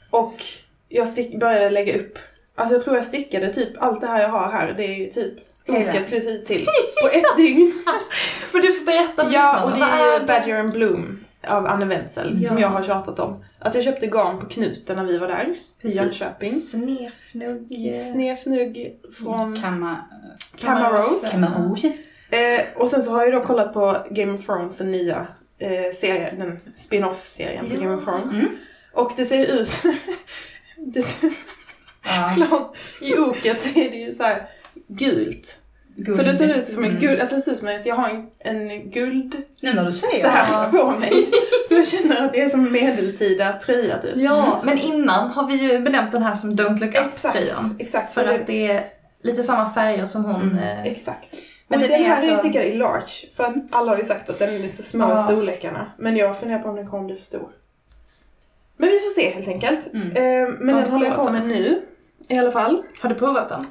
Och jag stick, började lägga upp, alltså jag tror jag stickade typ allt det här jag har här, det är ju typ Hela. oket precis till på ett dygn. Men du får berätta för Ja, och det är ju Badger and Bloom av Anne Wenzel Ja. som jag har tjatat om. Att jag köpte garn på Knuten när vi var där i Jönköping. Snefnugg. Snefnugg från Kamma... Camarose. Kammarose. Eh, och sen så har jag då kollat på Game of Thrones, den nya eh, serien, den spin-off-serien på Ja. Game of Thrones. Mm. Och det ser ut... det ser, Ja. klart, I oket så är det ju så här gult. Så det ser ut som en Mm. guld, alltså det ser ut som att jag har en, en guld Nu när du säger här på mig. Så jag känner att det är som medeltida tröja typ. Ja, men innan har vi ju benämnt den här som Don't Look Exakt, Up-tröjan. exakt. För det- att det är lite samma färger som hon... Mm. eh, Exakt. Men den den är här är ju stickad i large, för att alla har ju sagt att den är så små Ja. i storlekarna. Men jag funderar på om den kommer bli för stor. Men vi får se helt enkelt. Mm. Eh, men Ja, den håller jag på med nu. I alla fall. Har du provat den?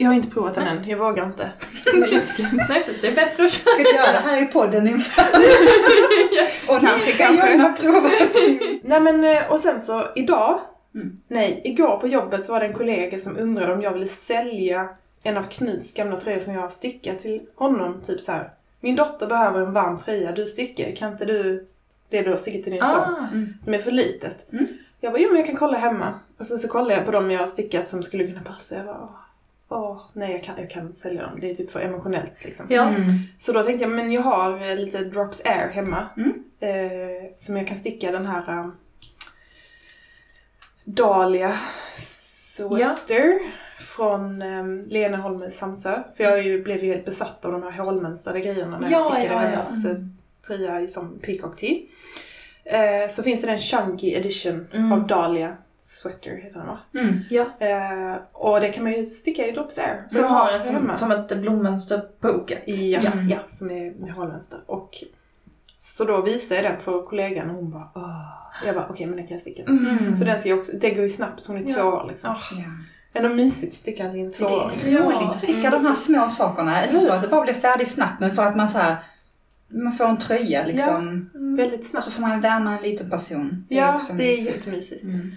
Jag har inte provat den än, jag vågar inte. Det är läskigt. Nej precis, det är bättre att köra. Ska vi göra det här i podden inför? Och Kanske, ni ska kanske. gärna prova. Nej men eh, och sen så idag, Mm. nej igår på jobbet så var det en kollega som undrade om jag ville sälja en av Knuts gamla tröjor som jag har stickat till honom. Typ så här. Min dotter behöver en varm tröja, du stickar, kan inte du det du har stickat till din son? Ah. som är för litet. Mm. Jag bara, jo men jag kan kolla hemma. Och sen så kollade jag på dem jag har stickat som skulle kunna passa. Jag bara, åh, åh nej jag kan, jag kan inte sälja dem. Det är typ för emotionellt liksom. Ja. Mm. Så då tänkte jag, men jag har eh, lite drops air hemma. Mm. Eh, som jag kan sticka den här um, Dahlia sweater. Från um, Lena Holmens Samsö. För jag ju, blev ju helt besatt av de här hålmönstrade grejerna när jag Ja, stickade ja, ja. hennes eh, tröja i som peacock tee. Eh, så finns det en chunky edition Mm. av Dahlia sweater heter den va? Mm. Ja. Eh, och det kan man ju sticka i drops air. Som har ett, hemma. som, som ett blommönster på oket. Ja, Ja, ja. som är med hålmönster. Och så då visade jag den för kollegan och hon bara Åh. Jag bara okej men den kan jag sticka. Mm. Så den ska jag också, det går ju snabbt, hon är Ja. två år liksom. Ah. Ja. Ändå mysigt att sticka en Det tvååring. är roligt att sticka de här små sakerna. Inte för att det bara blir färdigt snabbt men för att man så här, man får en tröja liksom. Väldigt Och snabbt. så får man värma en liten person. Det är Ja, också det är mysigt. jättemysigt. Mm.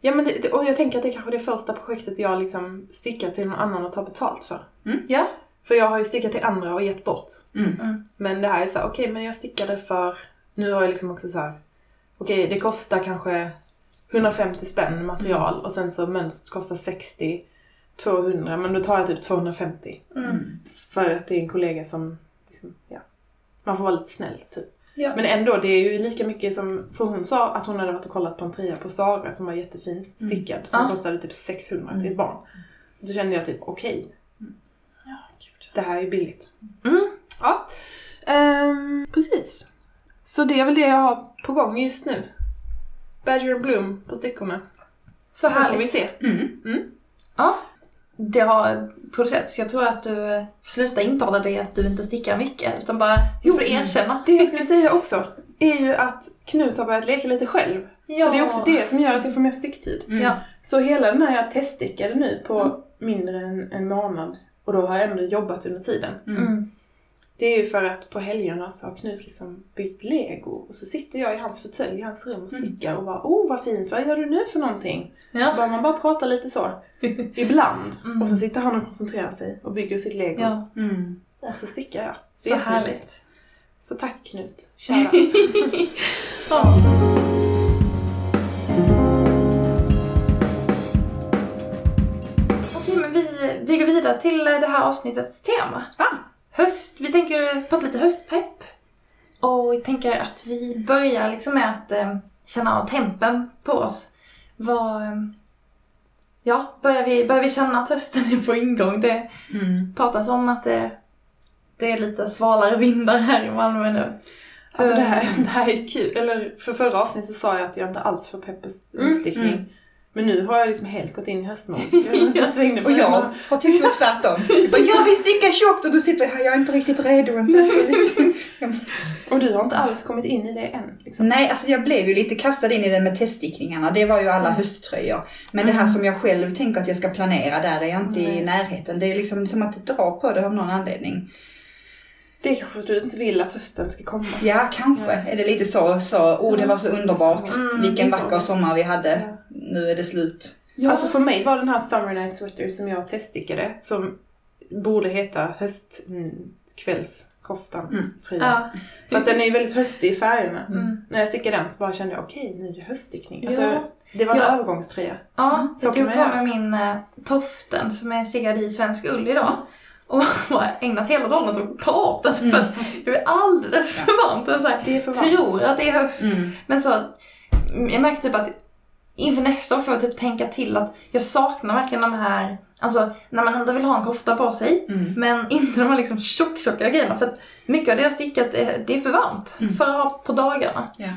Ja men det, det, och jag tänker att det är kanske är det första projektet jag liksom stickar till någon annan och tar betalt för. Mm. Ja. För jag har ju stickat till andra och gett bort. Mm. Men det här är så här, okej men jag stickade för, nu har jag liksom också så här, okej det kostar kanske 150 spänn material och sen så mönstret kostar 60, 200 men då tar jag typ 250. Mm. För att det är en kollega som, liksom, ja, man får vara lite snäll typ. Ja. Men ändå, det är ju lika mycket som, för hon sa att hon hade varit och kollat på en tröja på Zara som var jättefin stickad som Ja. kostade typ 600 till ett barn. Då kände jag typ okej, Ja, det här är billigt. Mm. Ja, ehm, precis. Så det är väl det jag har på gång just nu. Badger and Bloom på stickorna. Så Sen får vi se. Mm. Ja. Det har producerats. Jag tror att du slutar intala dig att du inte stickar mycket. Utan bara, jo, får erkänna. Det jag skulle säga också är ju att Knut har börjat leka lite själv. Ja. Så det är också det som gör att jag får mer sticktid. Mm. Ja. Så hela den här jag teststickade nu på mindre än en månad och då har jag ändå jobbat under tiden. Mm. Mm. Det är ju för att på helgerna så har Knut liksom byggt lego och så sitter jag i hans fåtölj i hans rum och stickar och bara oh vad fint, vad gör du nu för någonting? Så Ja. börjar man bara prata lite så. Ibland. Mm. Och så sitter han och koncentrerar sig och bygger sitt lego. ja. Mm. Och så stickar jag. Det Så är jättemysigt. härligt. Så tack Knut. Kära. Ja. Okej, men vi, vi går vidare till det här avsnittets tema. Ah. Höst. Vi tänker på lite höstpepp. Och vi tänker att vi börjar liksom med att eh, känna av tempen på oss. vad... ehm, Ja, börjar vi, börjar vi känna att hösten är på ingång? Det Mm. pratas om att det, det är lite svalare vindar här i Malmö nu. Alltså det Eh. här, det här är kul. Eller för förra avsnittet så sa jag att jag inte alls för pepp på Mm, mm. Men nu har jag liksom helt gått in i höstmode. Jag, svängde på Och jag har typ gjort tvärtom. Jag, bara, jag vill sticka tjockt och du sitter här, jag är inte riktigt redo. Och du har inte alls kommit in i det än. Liksom. Nej, alltså jag blev ju lite kastad in i det med teststickningarna. Det var ju alla hösttröjor. Men det här som jag själv tänker att jag ska planera, där är jag inte i Nej. närheten. Det är liksom som att dra på det av någon anledning. Det är kanske för att du inte vill att hösten ska komma. Ja, kanske är det lite så. så oh, det var så underbart. Mm, Vilken vacker sommar vi hade. Ja. Nu är det slut. Alltså för mig var den här Summer Night Sweater som jag teststickade som borde heta höstkvällskoftan Mm. tröja. Ja. För att den är ju väldigt höstig i färgerna. Mm. När jag stickade den så bara kände jag okej nu är det höststickning. Alltså, Ja. Det var en Ja. övergångströja. Ja, Så jag tog på mig min eh, toften som är stickad i svensk ull idag. Och bara ägnat hela dagen åt att ta av den för att jag är alldeles för varmt. Och så här, Det är för varmt. tror att det är höst. Mm. Men så, mm, jag märkte typ att inför nästa år får jag typ tänka till att jag saknar verkligen de här, alltså när man ändå vill ha en kofta på sig. Mm. Men inte de här liksom tjock, tjocka grejerna. För att mycket av det jag stickat, är, det är för varmt Mm. för att ha på dagarna. Ja.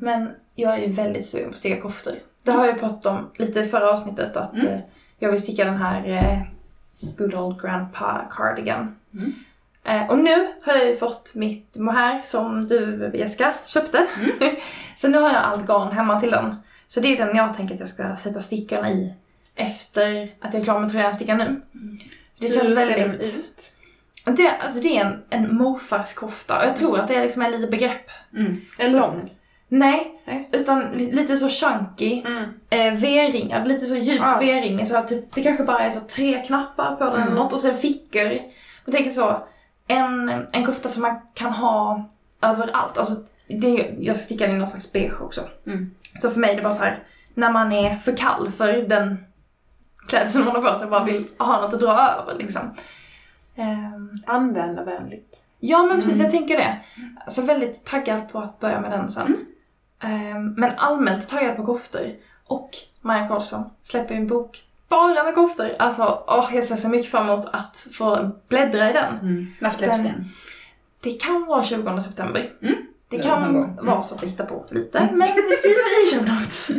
Men jag är ju väldigt sugen på att sticka koftor. Det har jag pratat om lite i förra avsnittet att Mm. eh, jag vill sticka den här eh, Good Old Grandpa Cardigan. Mm. Eh, och nu har jag ju fått mitt mohair som du Jessica köpte. Mm. så nu har jag allt garn hemma till den. Så det är den jag tänker att jag ska sätta stickarna i efter att jag är klar med tröjan jag stickar nu. Det Hur känns ser väldigt... den ut? Det, alltså det är en, en morfarskofta och jag tror att det är liksom en liten begrepp. Mm. En Så- lång? Nej, Nej. utan li- lite så chunky. Mm. Eh, V-ringad, lite så djup Ah. V-ring. Så att typ, det kanske bara är så tre knappar på den Mm. eller något och det fickor. Jag tänker så, en, en kofta som man kan ha överallt. Alltså, det, jag stickar i någon slags beige också. Mm. Så för mig är det bara så här, när man är för kall för den klädseln man har på sig, bara vill ha något att dra över liksom. Ehm, Användarvänligt. Ja men precis, Mm. jag tänker det. Alltså väldigt taggad på att börja med den sen. Ehm, men allmänt taggad på koftor. Och Maja Karlsson släpper en bok bara med koftor. Alltså, åh, jag ser så mycket fram emot att få bläddra i den. Mm. När släpps Den- den? Det kan vara 20 september. Mm. Det kan. Mm. vara så att vi hittar på lite, men vi skriver i show notes.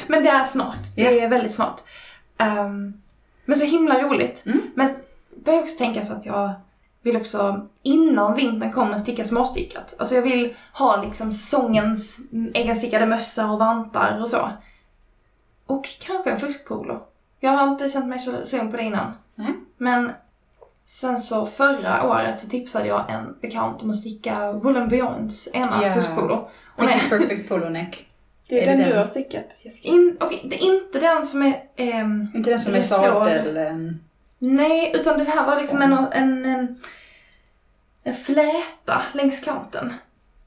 Men det är snart. Det är väldigt snart. Ehm, men så himla roligt. Mm. Men jag börjar också tänka så att jag vill också innan vintern kommer sticka småstickat. Alltså jag vill ha liksom säsongens egenstickade mössor och vantar och så. Och kanske en fuskpolo. Jag har inte känt mig så sugen på det innan. Nej. Men sen så förra året så tipsade jag en bekant om att sticka Woolen Beyonds ena Ja. fuskpolo. Och nej, Perfect polo neck. Det är, Är den, den? du har stickat Jessica. in, okej, det är inte den som är... ehm, Inte den som är sadel... nej, utan den här var liksom en, en, en, en fläta längs kanten.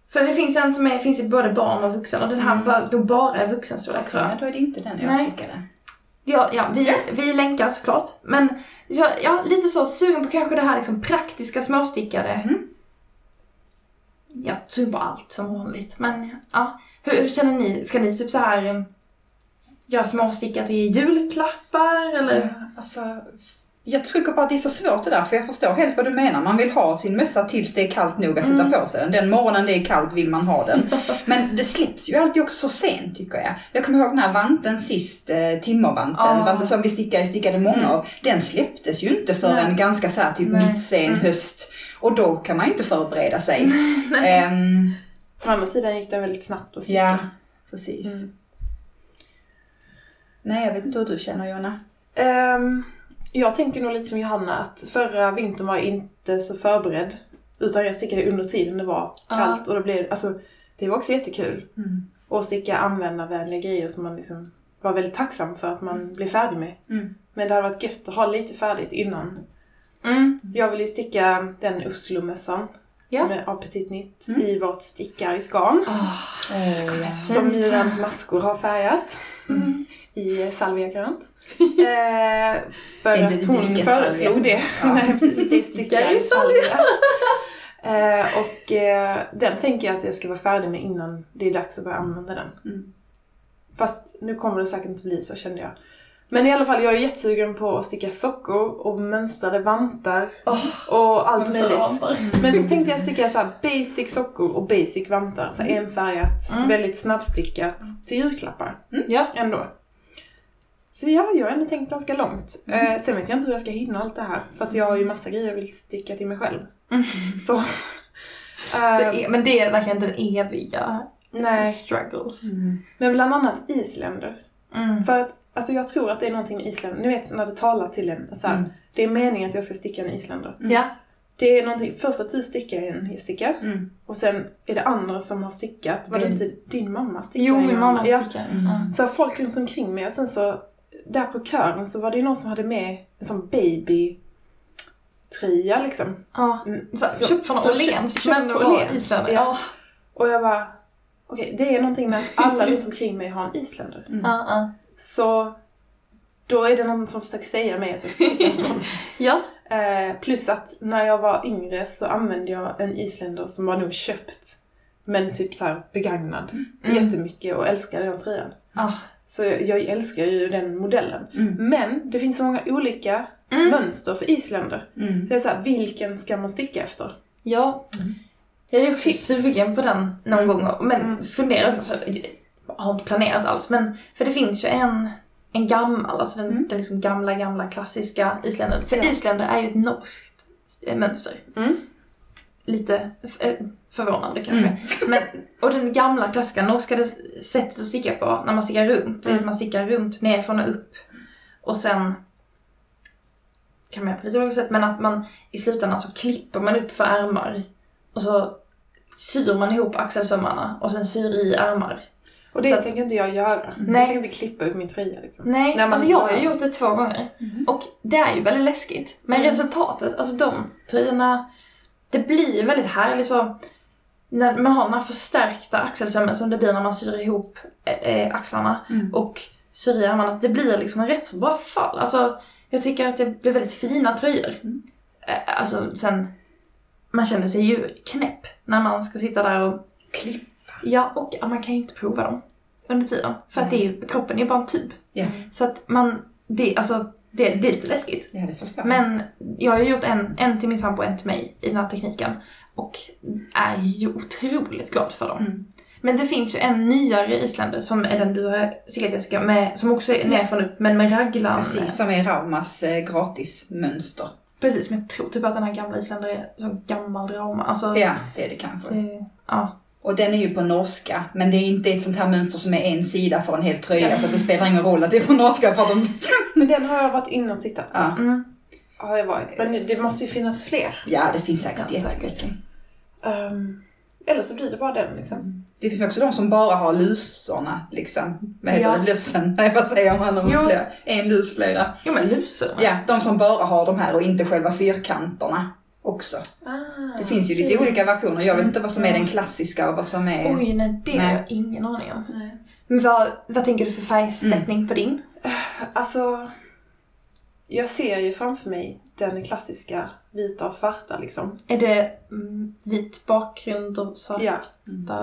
För det finns en som är, finns i både barn och vuxen och den här Mm. var, då bara är vuxenstorlek tror jag. Ja, då är det inte den jag Nej. stickade. Ja, ja vi, vi länkar såklart. Men ja, ja, lite så sugen på kanske det här liksom praktiska småstickade. Mm. Ja, sugen på allt som vanligt. Men ja, hur, hur känner ni? Ska ni typ så här eh, göra småstickat och ge julklappar eller? Ja, alltså, jag trycker på att det är så svårt det där, för jag förstår helt vad du menar. Man vill ha sin mössa tills det är kallt nog att sätta Mm. på sig den. Den morgonen det är kallt vill man ha den. Men det släpps ju alltid också så sent tycker jag. Jag kommer ihåg den här vanten sist, eh, timmervanten, Ja. vanten som vi stickade, stickade många Mm. av. Den släpptes ju inte förrän Nej. ganska så här, typ mitt sen Mm. höst. Och då kan man ju inte förbereda sig. Ehm, Å andra sidan gick den väldigt snabbt att sticka. ja, precis. Mm. Nej, jag vet inte hur du känner Jonna. Ehm, jag tänker nog lite som Johanna att förra vintern var jag inte så förberedd. Utan jag stickade under tiden det var kallt och då blev alltså det var också jättekul. Mm. att sticka användarvänliga grejer som man liksom var väldigt tacksam för att man blev färdig med. Mm. Men det hade varit gött att ha lite färdigt innan. Mm. Jag vill ju sticka den Oslo-mössan Ja. med av Petit Knit Mm. i vårt stickarisgarn. Oh, ja. Som Myrans maskor har färgat Mm. i salviagrönt. eh, för att hon föreslog salvia? det. Ja. Nej, precis, det stickar i salvia. eh, och eh, den tänker jag att jag ska vara färdig med innan det är dags att börja använda den. Mm. Fast nu kommer det säkert inte bli så kände jag. Men i alla fall, jag är jättesugen på att sticka sockor och mönstrade vantar och allt möjligt. Men så tänkte jag sticka så här basic sockor och basic vantar. Så här enfärgat, Mm. väldigt snabbstickat till julklappar. Ja. Ändå. Så ja, jag har ändå tänkt ganska långt. Eh, sen vet jag inte hur jag ska hinna allt det här. För att jag har ju massa grejer jag vill sticka till mig själv. Mm. Så... eh, Det är, men det är verkligen den eviga nej. struggles. Men bland annat isländer. Mm. För att alltså jag tror att det är någonting med isländer. Ni vet när det talar till en så här, Mm. Det är meningen att jag ska sticka en isländer. Ja. Det är någonting, först att du stickar en Jessica. Mm. Och sen är det andra som har stickat. Var det inte din mamma stickade? Jo, min mamma Ja. stickar. Mm. Ja. Så folk runt omkring mig och sen så där på kören så var det ju någon som hade med en sån baby tröja liksom. Ja. Mm. Så, köpt från Åhléns, köpt men det på var Åhléns, isländare. ja. Ja. Och jag var okej det är någonting med att alla runt omkring mig har en isländer. Mm. Ja, ja. Så då är det någon som försöker säga mig att jag ska sån. ja. Eh, plus att när jag var yngre så använde jag en isländer som var nog köpt men typ så här begagnad Mm. jättemycket och älskade den tröjan. Ah. Så jag, jag älskar ju den modellen. Mm. Men det finns så många olika Mm. mönster för isländer. Mm. Så det är så här, vilken ska man sticka efter? Ja. Jag är också sugen på den någon gång. Men Mm. funderar också. Så, jag har inte planerat alls. Men för det finns ju en, en gammal, alltså den, Mm. den liksom gamla, gamla klassiska isländern. För Ja. isländer är ju ett norskt eh, mönster. Mm. Lite eh, förvånande kanske. Mm. Men, och den gamla klassiska norska sättet att sticka på när man stickar runt, är Mm. att man stickar runt nerifrån och upp. Och sen kan man göra på lite olika sätt, men att man i slutändan så klipper man upp för ärmar och så syr man ihop axelsömmarna och sen syr i ärmar. Och det Så att- tänker inte jag göra. Nej. Jag tänker inte klippa upp min tröja liksom. Nej, man alltså jag har ju gjort det två gånger. Mhm. Och det är ju väldigt läskigt. Men Mm. resultatet, alltså de tröjorna, det blir väldigt härligt så. När man har den här förstärkta axelsömmen som det blir när man syr ihop eh, axlarna Mm. och syr i ärmarna. att Det blir liksom en rätt så bra fall. Alltså, jag tycker att det blir väldigt fina tröjor. Mm. Eh, alltså sen, man känner sig ju knäpp när man ska sitta där och Klipp. Ja, och man kan ju inte prova dem under tiden. För att det är ju, kroppen är ju bara en tub. Ja. Så att man, det, alltså, det, det är lite läskigt. Ja, det förstår jag. Men jag har ju gjort en, en till min sambo och en till mig i den här tekniken. Och är ju otroligt glad för dem. Mm. Men det finns ju en nyare isländer som är den du har stickat Jessica, med, som också är nerifrån upp men med raglan. Precis, som är Raumas eh, gratismönster. Precis, men jag tror typ att den här gamla isländer är som gammal drama. Alltså, Ja, det är det kanske. det, ja. Och den är ju på norska, men det är inte ett sånt här mönster som är en sida för en hel tröja, så att det spelar ingen roll att det är på norska för de... Men den har jag varit inne och tittat på. Ja, Mm. Har jag varit. Men det måste ju finnas fler. ja det finns säkert Ja, säkert. jättemycket. Um, eller så blir det bara den liksom. Det finns också de som bara har lusorna, liksom. Vad heter Ja. det? Lussen? Nej, vad säger man om flera? En lus, flera. Jo men lusor. Ja, de som bara har de här och inte själva fyrkanterna också. Ah, Det finns ju lite okej. olika versioner. Jag vet inte vad som är den klassiska och vad som är... Oj, nej det Nej. har jag ingen aning om. Nej. Men vad, vad tänker du för färgsättning på din? Alltså, jag ser ju framför mig den klassiska vita och svarta liksom. Är det mm, vit bakgrund och svarta? Ja,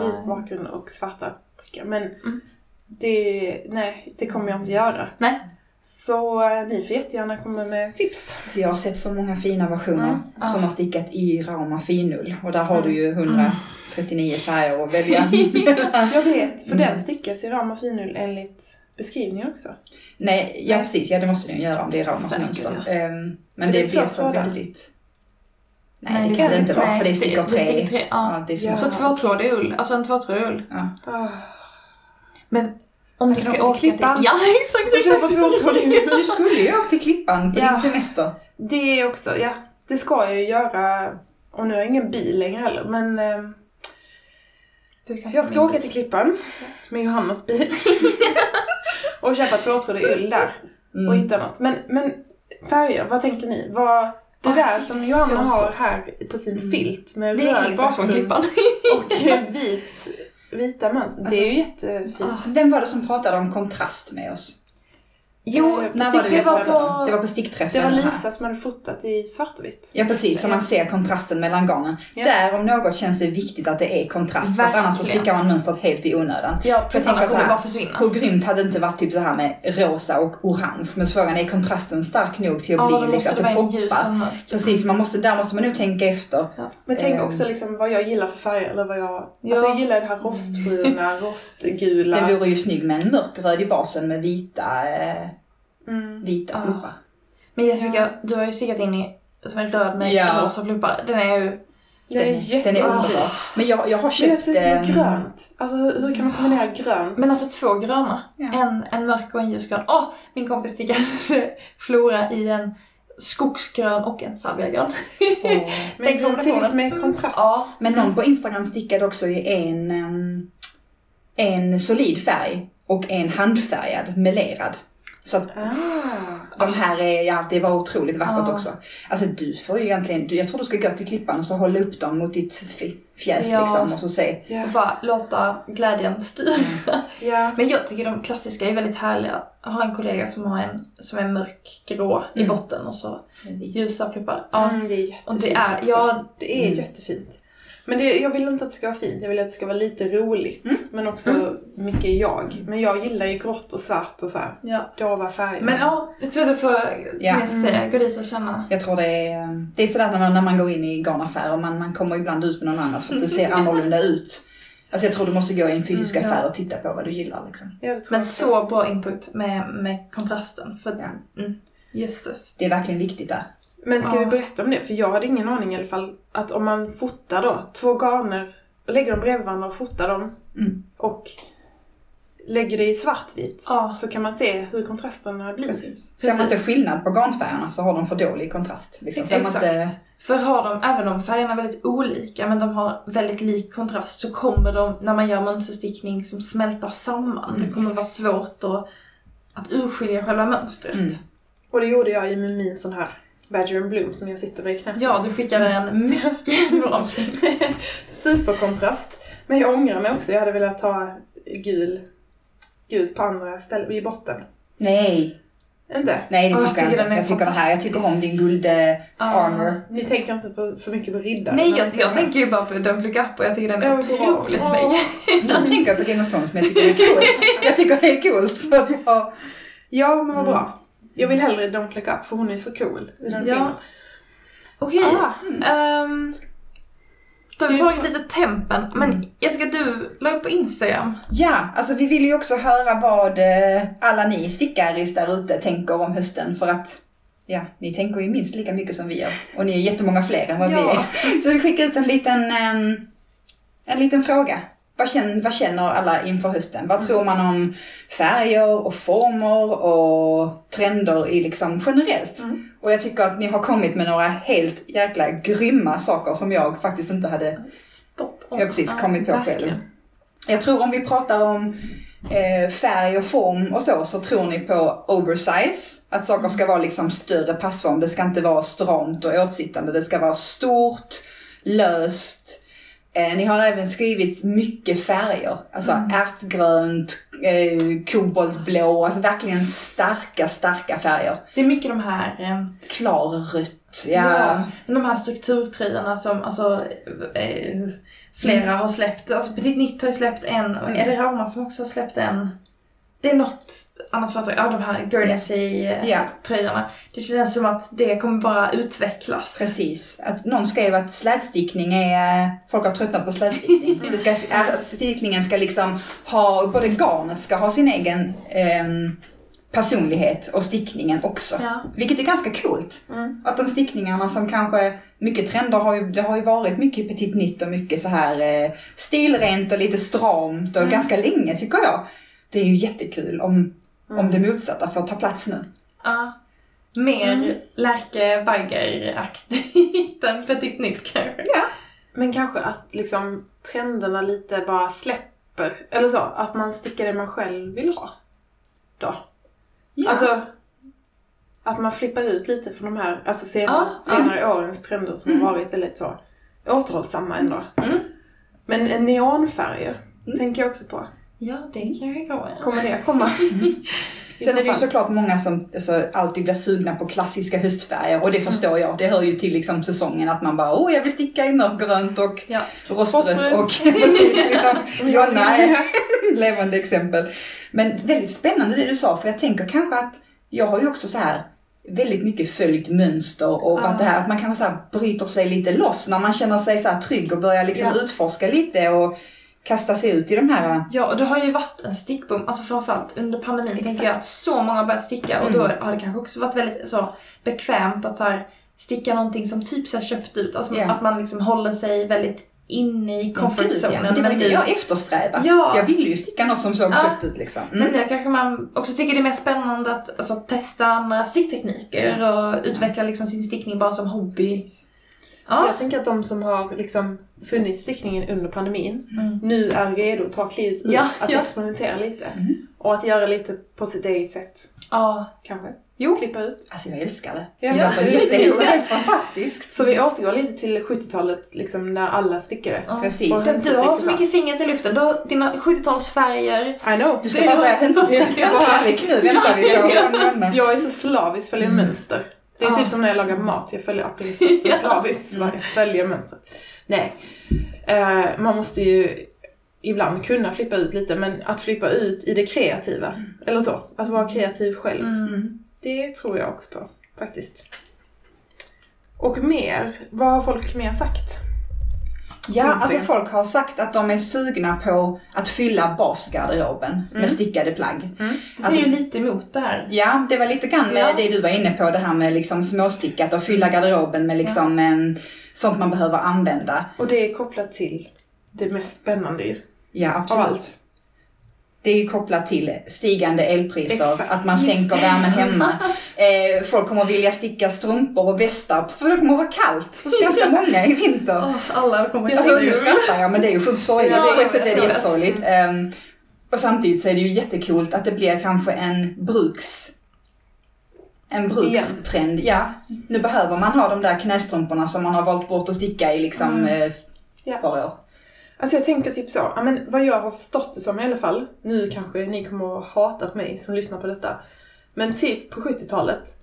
vit bakgrund och svarta prickar. Men Mm. det, nej, det kommer jag inte göra. Nej. Så eh, ni får jättegärna komma med tips. Jag har sett så många fina versioner Mm, ja. som har stickat i Rauma finull. Och där har Mm. du ju 139 färger att välja Jag vet, för Mm. den stickas i Rama finull enligt beskrivningen också. Nej, ja Nej. precis. Ja, det måste den göra om det är Raumas Säkert, mönster. ja. Ehm, men det, det blir så väldigt... Nej, det kan det inte vara för det är stickor Det sticker tre. tre, ja. Ja, det är så. Ja. Så tvåtrådig ull, alltså en tvåtrådig ull. Ja. Ah. Men om du ska åka till till... Klippan. Ja, exakt! Och köpa tvåtrådig ull. Du skulle ju åka till Klippan på Ja. din semester. Det är också, ja. Det ska jag ju göra. Och nu har jag ingen bil längre heller, men eh, jag ska åka till Klippan med Johannas bil. och köpa tvåtrådig ull där. Och Mm. hitta något. Men, men färger, vad tänker ni? Vad, det jag där som det är Johanna har här på sin Mm. filt med Det röd bakgrund och vit, vita mönster. Det är ju jättefint. Vem var det som pratade om kontrast med oss? Jo, Eh, När var det det var på... Det var på stickträffen. Det var. Lisa som hade fotat i svartvitt. Ja precis, så Ja. man ser kontrasten mellan garnen. Ja. Där om något känns det viktigt att det är kontrast. För att annars så Verkligen. stickar man mönstret helt i onödan. Ja, För för jag annars tänker så det här, bara försvinna. Hur grymt hade det inte varit typ så här med rosa och orange? Men frågan är kontrasten stark nog till att Ja, bli liksom, det att det poppar? Precis, man måste, där måste man nog tänka efter. Men tänk Ehm. också liksom vad jag gillar för färger. Eller vad jag... Ja. Alltså jag gillar det här rostbruna, rostgula. Det vore ju snygg med en mörkröd i basen med vita, eh, Mm. vita Ah. pluppar. Men Jessica, Ja. du har ju stickat in i som en röd med Ja. rosa pluppar. Den är ju... Den är Den är jättefin. underbar. Men jag, jag har Men köpt... ser ehm, grönt. Alltså hur, hur kan man kombinera grönt? Men alltså två gröna. Ja. En, en mörk och en ljusgrön. Åh! min kompis stickade Flora i en skogsgrön och en salviagrön. Men den det med kontrast? Ja. Men någon på Instagram stickade också i en, en solid färg och en handfärgad melerad. Så att Ah. de här är, ja det var otroligt vackert Ja. också. Alltså du får ju egentligen, du, jag tror du ska gå till klippan och så hålla upp dem mot ditt fjäs Ja. liksom och så se. Ja. Och bara låta glädjen styra. ja. Men jag tycker de klassiska är väldigt härliga. Jag har en kollega som har en som är mörkgrå i Mm. botten och så ljusa pluppar. Ja. Mm, det är jättefint Och det är, också. ja, Det är Mm. jättefint. Men det, jag vill inte att det ska vara fint, jag vill att det ska vara lite roligt. Mm. Men också Mm. mycket jag. Men jag gillar ju grått och svart och så här. ja. dova färger. Men ja, jag tror det får, som Ja. jag ska säga, gå dit och känna. Jag tror det är, det är sådär när man, när man går in i garnaffärer, man, man kommer ibland ut med något annat för att det ser annorlunda ut. Alltså jag tror du måste gå i en fysisk Mm, ja. affär och titta på vad du gillar liksom. Ja, det tror Men jag. så bra input med, med kontrasten. För Ja. mm, jösses. Det är verkligen viktigt där. Men ska Ja. vi berätta om det? För jag hade ingen aning i alla fall att om man fotar då två garner och lägger dem bredvid varandra och fotar dem Mm. och lägger det i svartvit Ja, så kan man se hur kontrasterna blir. Precis. Ser man inte skillnad på garnfärgerna så har de för dålig kontrast. Liksom. Exakt. inte, För har de, även om färgerna är väldigt olika men de har väldigt lik kontrast så kommer de, när man gör mönsterstickning, som smälta samman. Mm, det kommer vara svårt att, att urskilja själva mönstret. Mm. Och det gjorde jag i med min sån här Badger and Bloom som jag sitter med i knät. Ja, du skickade en mycket bra film. Superkontrast. Men jag ångrar mig också. Jag hade velat ha gul, gul på andra ställen, i botten. nej, Inte? nej det tycker jag jag, tycker inte. den Jag tycker det här, jag tycker om din guld eh, armor. Ni tänker inte på, för mycket på riddare? Nej, jag, jag tänker ju bara på Don't Look Up och jag tycker den är Ja, otroligt bra. snygg. Nu tänker jag på Game of Thrones men jag tycker det är coolt. Jag tycker det är coolt. Så att jag, Ja, men vad bra. Jag vill hellre Don't Look Up för hon är så cool i den Ja. filmen. Okej. Ah, ehm, då har vi Ska vi tagit lite tempen. Men Jessica, du la upp på Instagram. ja, alltså vi vill ju också höra vad eh, alla ni stickaris där ute tänker om hösten för att Ja, ni tänker ju minst lika mycket som vi gör. Och ni är jättemånga fler än vad vi Ja. är. Så vi skickar ut en liten, ehm, en liten fråga. Vad känner, vad känner alla inför hösten? Vad tror man om färger och former och trender i liksom generellt? Mm. Och jag tycker att ni har kommit med några helt jäkla grymma saker som jag faktiskt inte hade Spot on. jag precis Ja, kommit på verkligen. själv. Jag tror om vi pratar om eh, färg och form och så, så tror ni på oversize. Att saker ska vara liksom större passform. Det ska inte vara stramt och åtsittande. Det ska vara stort, löst. Eh, ni har även skrivit mycket färger. Alltså ärtgrönt, eh, koboltblå. Alltså verkligen starka, starka färger. Det är mycket de här, eh, Klarrött. ja. Ja. de här strukturtröjorna som alltså, eh, flera har släppt. Alltså Petit Nitt har ju släppt en. och Mm. Är det Rauma som också har släppt en? Det är något annat företag. Ja, de här Guernsey-tröjorna. Ja. Det känns som att det kommer bara utvecklas. Precis. Att någon skrev att slätstickning är, folk har tröttnat på slätstickning. Det ska, att stickningen ska liksom ha, både garnet ska ha sin egen ehm, personlighet och stickningen också. Ja. Vilket är ganska coolt. Mm. Att de stickningarna som kanske, mycket trender har ju, det har ju varit mycket petit nitt och mycket så här eh, stilrent och lite stramt och Mm. ganska länge tycker jag. Det är ju jättekul om, om Mm. det motsatta får ta plats nu. Ja. Mer Mm. Lärke Bagger-aktigt än Petit Nitt kanske. Ja. Men kanske att liksom trenderna lite bara släpper. Eller så, att man stickar det man själv vill ha. Då. Ja. Alltså, att man flippar ut lite från de här alltså senare, Ja, senare årens trender som har varit väldigt så återhållsamma ändå. Mm. Men en neonfärger Mm. tänker jag också på. Ja, det kanske kommer. Kommer det komma? Sen så är det ju såklart många som alltså, alltid blir sugna på klassiska höstfärger och det förstår jag. Det hör ju till liksom säsongen att man bara åh jag vill sticka i mörkgrönt och Ja. rostrött och Jonna är levande exempel. Men väldigt spännande det du sa för jag tänker kanske att jag har ju också så här väldigt mycket följt mönster och Ah. det här att man kanske så här bryter sig lite loss när man känner sig så här trygg och börjar liksom Ja. utforska lite och kasta sig ut i de här Ja, och det har ju varit en stickboom, alltså framförallt under pandemin Exakt. tänker jag att så många har börjat sticka och Mm. då har det kanske också varit väldigt så bekvämt att så här, sticka någonting som typ så köpt ut. Alltså Ja. att man liksom håller sig väldigt inne i comfort Gud, ja. Det var men det jag eftersträvat. Ja. Jag ville ju sticka något som såg Ja. köpt ut liksom. Men Mm. nu kanske man också tycker det är mer spännande att alltså, testa andra sticktekniker och utveckla liksom sin stickning bara som hobby. Ja. Jag tänker att de som har liksom funnit stickningen under pandemin Mm. nu är redo att ta klivet ut, Ja, att ja. experimentera lite. Mm. Och att göra lite på sitt eget sätt, ja. kanske. Jo. Klippa ut. Alltså jag älskar det. Ja, det ja. låter jätte, det är helt fantastiskt. Så vi återgår lite till 70-talet, liksom när alla stickade. Ja. Precis. Och du har så mycket fingret i luften. Du har dina 70-talsfärger. I know. Du ska bara börja hönsestreck nu väntar vi på. Jag är så slaviskt följer Mm. mönster. Det är Ja. typ som när jag lagar mat, jag följer apelsinsätten slaviskt. Så Mm. jag följer mönster. Nej. Eh, man måste ju ibland kunna flippa ut lite, men att flippa ut i det kreativa. Eller så. Att vara kreativ själv. Mm. Det tror jag också på, faktiskt. Och mer, vad har folk mer sagt? Ja, alltså folk har sagt att de är sugna på att fylla basgarderoben Mm. med stickade plagg. Det ser ju lite emot det här. Ja, det var lite grann med Ja. det du var inne på, det här med liksom småstickat och fylla garderoben med liksom em, sånt man behöver använda. Och det är kopplat till det mest spännande ju. Ja, Av absolut. allt. Det är ju kopplat till stigande elpriser, Exakt. att man sänker det. värmen hemma. Eh, folk kommer vilja sticka strumpor och västar, för det kommer vara kallt hos ganska många i vinter. Åh, alla kommer Alltså nu skrattar jag men det är ju sjukt sorgligt. Ja, På ett sätt är det jättesorgligt. Ehm, och samtidigt så är det ju jättekult att det blir kanske en bruks... En brukstrend. Ja, nu behöver man ha de där knästrumporna som man har valt bort att sticka i liksom Mm. eh, Ja. bara år. Alltså jag tänker typ så, ja, men vad jag har förstått det som i alla fall, nu kanske ni kommer att hata mig som lyssnar på detta, men typ på 70-talet,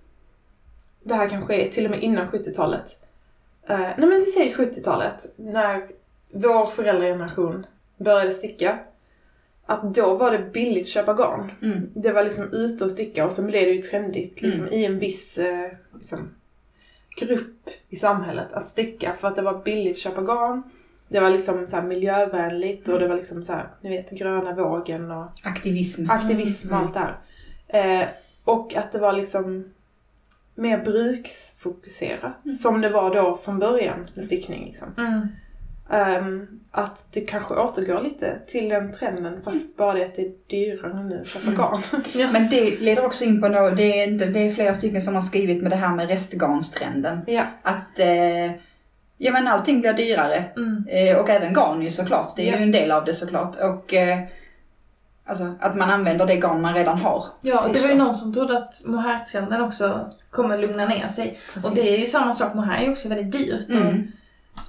det här kanske är till och med innan 70-talet, eh, nej men vi säger 70-talet, när vår föräldrageneration började sticka, att då var det billigt att köpa garn. Mm. Det var liksom ute och sticka och sen blev det ju trendigt liksom, Mm. i en viss eh, liksom, grupp i samhället att sticka för att det var billigt att köpa garn. Det var liksom så miljövänligt och det var liksom så här, ni vet gröna vågen och Aktivism. aktivism och Mm. allt det här. Eh, och att det var liksom mer bruksfokuserat som det var då från början med stickning. Liksom. Mm. Ehm, att det kanske återgår lite till den trenden fast bara det att det är dyrare nu att köpa Mm. garn. Men det leder också in på något, det är, inte, det är flera stycken som har skrivit med det här med restgarnstrenden. ja. Att eh, ja, men allting blir dyrare. Mm. Eh, och även garn ju såklart. Det är Ja. ju en del av det såklart. Och eh, alltså att man använder det garn man redan har. Ja, och det var ju någon som trodde att mohairtrenden också kommer lugna ner sig. Precis. Och det är ju samma sak, mohair är ju också väldigt dyrt. Mm,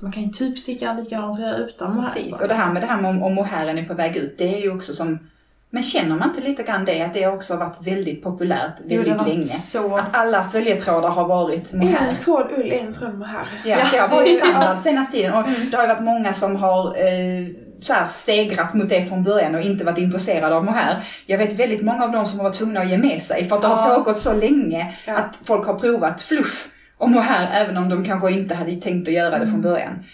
man kan ju typ sticka en likadan tröja utan mohair. precis. bara. Och det här med det här med om, om mohairen är på väg ut, det är ju också som men känner man inte lite grann det, att det också har varit väldigt populärt Jo, väldigt har varit länge? Så... Att alla följetrådar har varit mohair. En tråd ull, en tråd mohair. Ja, Ja. det har varit standard senaste tiden. Och Mm. det har ju varit många som har eh, så här, stegrat mot det från början och inte varit intresserade av mohair. Jag vet väldigt många av dem som har varit tvungna att ge med sig för att det har Ja. pågått så länge Ja. att folk har provat fluff och mohair även om de kanske inte hade tänkt att göra det Mm. från början.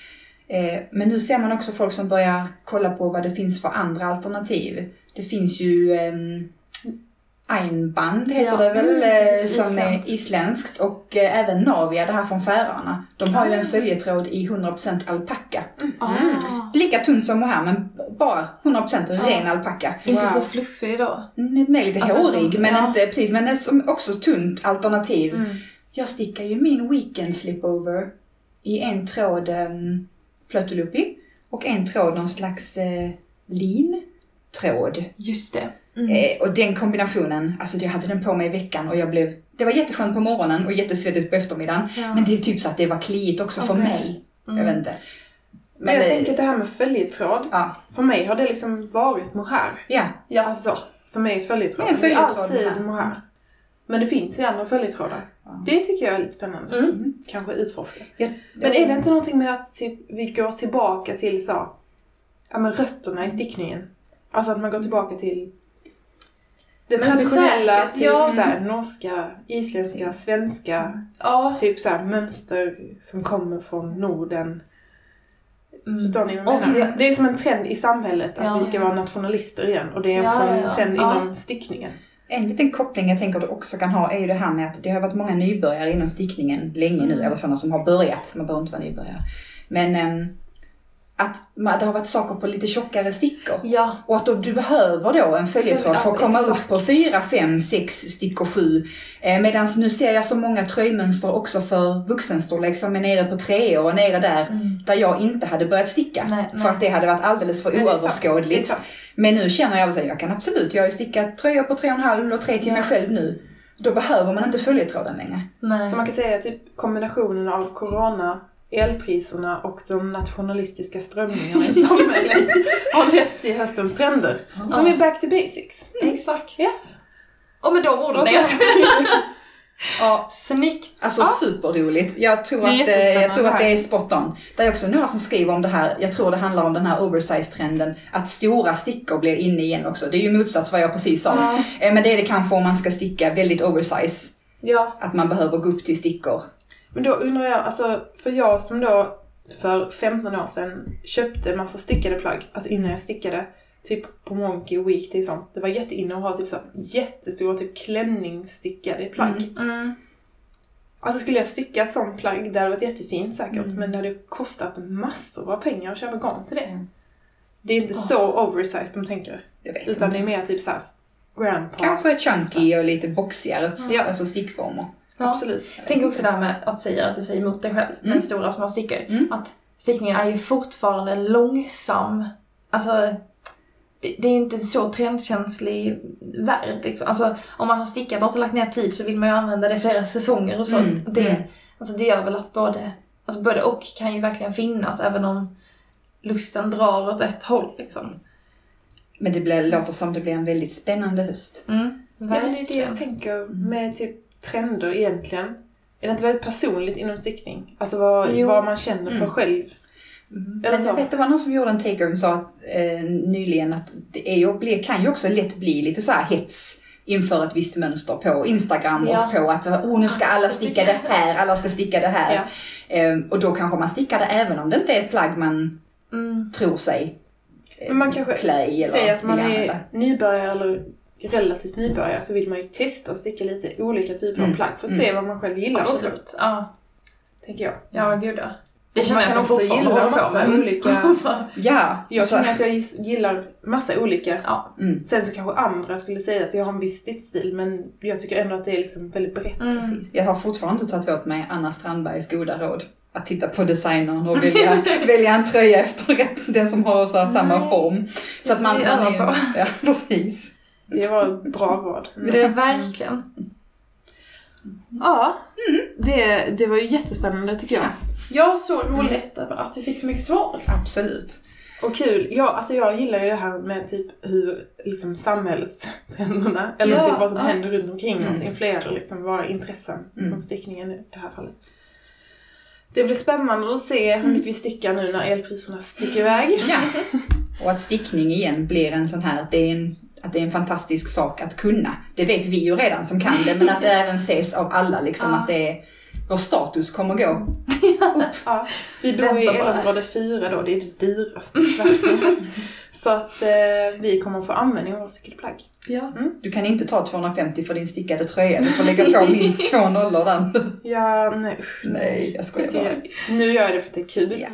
Eh, men nu ser man också folk som börjar kolla på vad det finns för andra alternativ. Det finns ju ehm, Einband heter Ja, det väl, mm, eh, som isländskt. är isländskt och eh, även Navia, det här från Färöarna. De har ju en följetråd i 100% alpacka. Ah. Lika tunn som mohair men bara 100% ren Ja. alpacka. Inte Wow. så fluffig då. Den är lite Alltså, hårig som- men ja. inte precis, men det är som också tunt alternativ. Mm. Jag stickar ju min weekend slipover i en tråd um, plötulupi och en tråd någon slags eh, lintråd. Just det. Mm. Eh, och den kombinationen, alltså jag hade den på mig i veckan och jag blev, det var jätteskönt på morgonen och jättesvettigt på eftermiddagen. Ja. Men det är typ så att det var kliigt också för Okej. mig. Mm. Jag vet inte. Men Men jag det- tänker att det här med följetråd. Ja, För mig har det liksom varit mohair. ja. Ja, alltså så. Som är följetråd. Det är följetråd Det är alltid mohair. mohair. Men det finns ju andra följetrådar. Ja. Det tycker jag är lite spännande. Mm. Kanske utforska. Jag, Men är det inte någonting med att typ, vi går tillbaka till så, ja men rötterna i stickningen? Alltså att man går tillbaka till det traditionella, säkert, typ ja. så här, norska, isländska, svenska, Ja. typ så här, mönster som kommer från Norden. Mm. Förstår ni vad jag menar? det- Det är som en trend i samhället att Ja. vi ska vara nationalister igen och det är Ja, också ja, en ja. trend Ja. inom stickningen. En liten koppling jag tänker du också kan ha är ju det här med att det har varit många nybörjare inom stickningen länge nu, Mm. eller sådana som har börjat, man behöver inte vara nybörjare. Men ehm, att man, det har varit saker på lite tjockare stickor. Ja. Och att då, du behöver då en följetråd för att komma exakt. upp på 4, 5, 6 stickor 7. Eh, Medan nu ser jag så många tröjmönster också för vuxenstorlek som är nere på 3 och nere där, Mm. där jag inte hade börjat sticka. Nej, nej. För att det hade varit alldeles för oöverskådligt. Men nu känner jag att jag kan absolut, jag har ju stickat tröjor på 3,5 och 3 till mig Ja. själv nu. Då behöver man inte följetråden längre. Nej. Så man kan säga typ kombinationen av corona, elpriserna och de nationalistiska strömningarna i samhället har lett till höstens trender. Som Ja. är back to basics. Exakt. Ja. Och med de orden. Ja, snyggt. Alltså Ja. superroligt. Jag tror, att, eh, jag tror att det är spot on. Det är också några som skriver om det här, jag tror det handlar om den här oversize-trenden, att stora stickor blir inne igen också. Det är ju motsats vad jag precis sa. Ja. Eh, Men det är det kanske om man ska sticka väldigt oversize, Ja. att man behöver gå upp till stickor. Men då undrar jag, alltså för jag som då för 15 år sedan köpte massa stickade plagg, alltså innan jag stickade, typ på Monkey Weekday och sånt. Det var jätteinne att ha typ så jättestora typ klänningsstickade plagg. Mm. Mm. Alltså skulle jag sticka ett sånt plagg, det hade varit jättefint säkert, Mm. men det hade kostat massor av pengar att köpa garn till det. Mm. Det är inte Ja. så oversized de tänker. Jag vet Utan inte. det är mer typ såhär grandpa. Kanske chunky och lite boxigare, Ja. alltså stickformer. Ja. Absolut. Tänk också det här med att säga att du säger emot dig själv med Mm. stora små stickor. Mm. Att stickningen är ju fortfarande långsam. Alltså, det, det är inte en så trendkänslig värld liksom. Alltså, om man har stickat och inte lagt ner tid så vill man ju använda det flera säsonger och så. Mm. Det, Mm. alltså, det gör väl att både, alltså både och kan ju verkligen finnas även om lusten drar åt ett håll liksom. Men det blir, låter som det blir en väldigt spännande höst. Mm. Ja, men det är det Verkligen. jag tänker med typ trender egentligen. Är det inte väldigt personligt inom stickning? Alltså vad, Jo. vad man känner för Mm. själv. Mm. Men jag vet, det var någon som gjorde en takeover och sa att, eh, nyligen att det är kan ju också lätt bli lite så här hets inför ett visst mönster på Instagram Ja. och på att oh, nu ska alla sticka det här, alla ska sticka det här. Ja. Eh, och då kanske man stickar det även om det inte är ett plagg man Mm. tror sig Men man kanske klä i eller säger att man är nybörjare eller relativt nybörjare så vill man ju testa och sticka lite olika typer Mm. av plagg för att Mm. se vad man själv gillar också. Absolut. Ja. Tänker jag. Ja, gud ja. Det känner man jag kan också gilla massa med. olika... Ja, Jag känner att jag gillar massa olika. Ja. mm, Sen så kanske andra skulle säga att jag har en viss stickstil men jag tycker ändå att det är liksom väldigt brett. Mm. precis. Jag har fortfarande inte tagit åt mig Anna Strandbergs goda råd. Att titta på designern och välja, välja en tröja efter den som har så samma Nej. form. Så att man, Det man är, på. ja, precis. Det var bra råd. Det är verkligen. Ja, det, det var ju jättespännande tycker jag. Ja, så roligt att vi fick så mycket svar. Absolut. Och kul. Ja, alltså jag gillar ju det här med typ hur liksom samhällstrenderna, eller Ja, typ vad som ja. händer runt omkring oss Mm. influerar liksom våra intressen, Mm. som stickningen i det här fallet. Det blir spännande att se hur mycket vi stickar nu när elpriserna sticker iväg. Ja. Och att stickning igen blir en sån här, det är en, att det är en fantastisk sak att kunna. Det vet vi ju redan som kan det, men att det även ses av alla liksom Ja. att det är, vår status kommer gå. Ja, vi bor i Vänta bara. elområde 4 då, det är det dyraste i Sverige. Så att eh, vi kommer få användning av våra cykelplagg. Ja. Du kan inte ta 250 för din stickade tröja, du får lägga på minst två nollor där. Ja, nej Nej, jag skojar Ska bara. jag, nu gör jag det för att det är kul. Ja.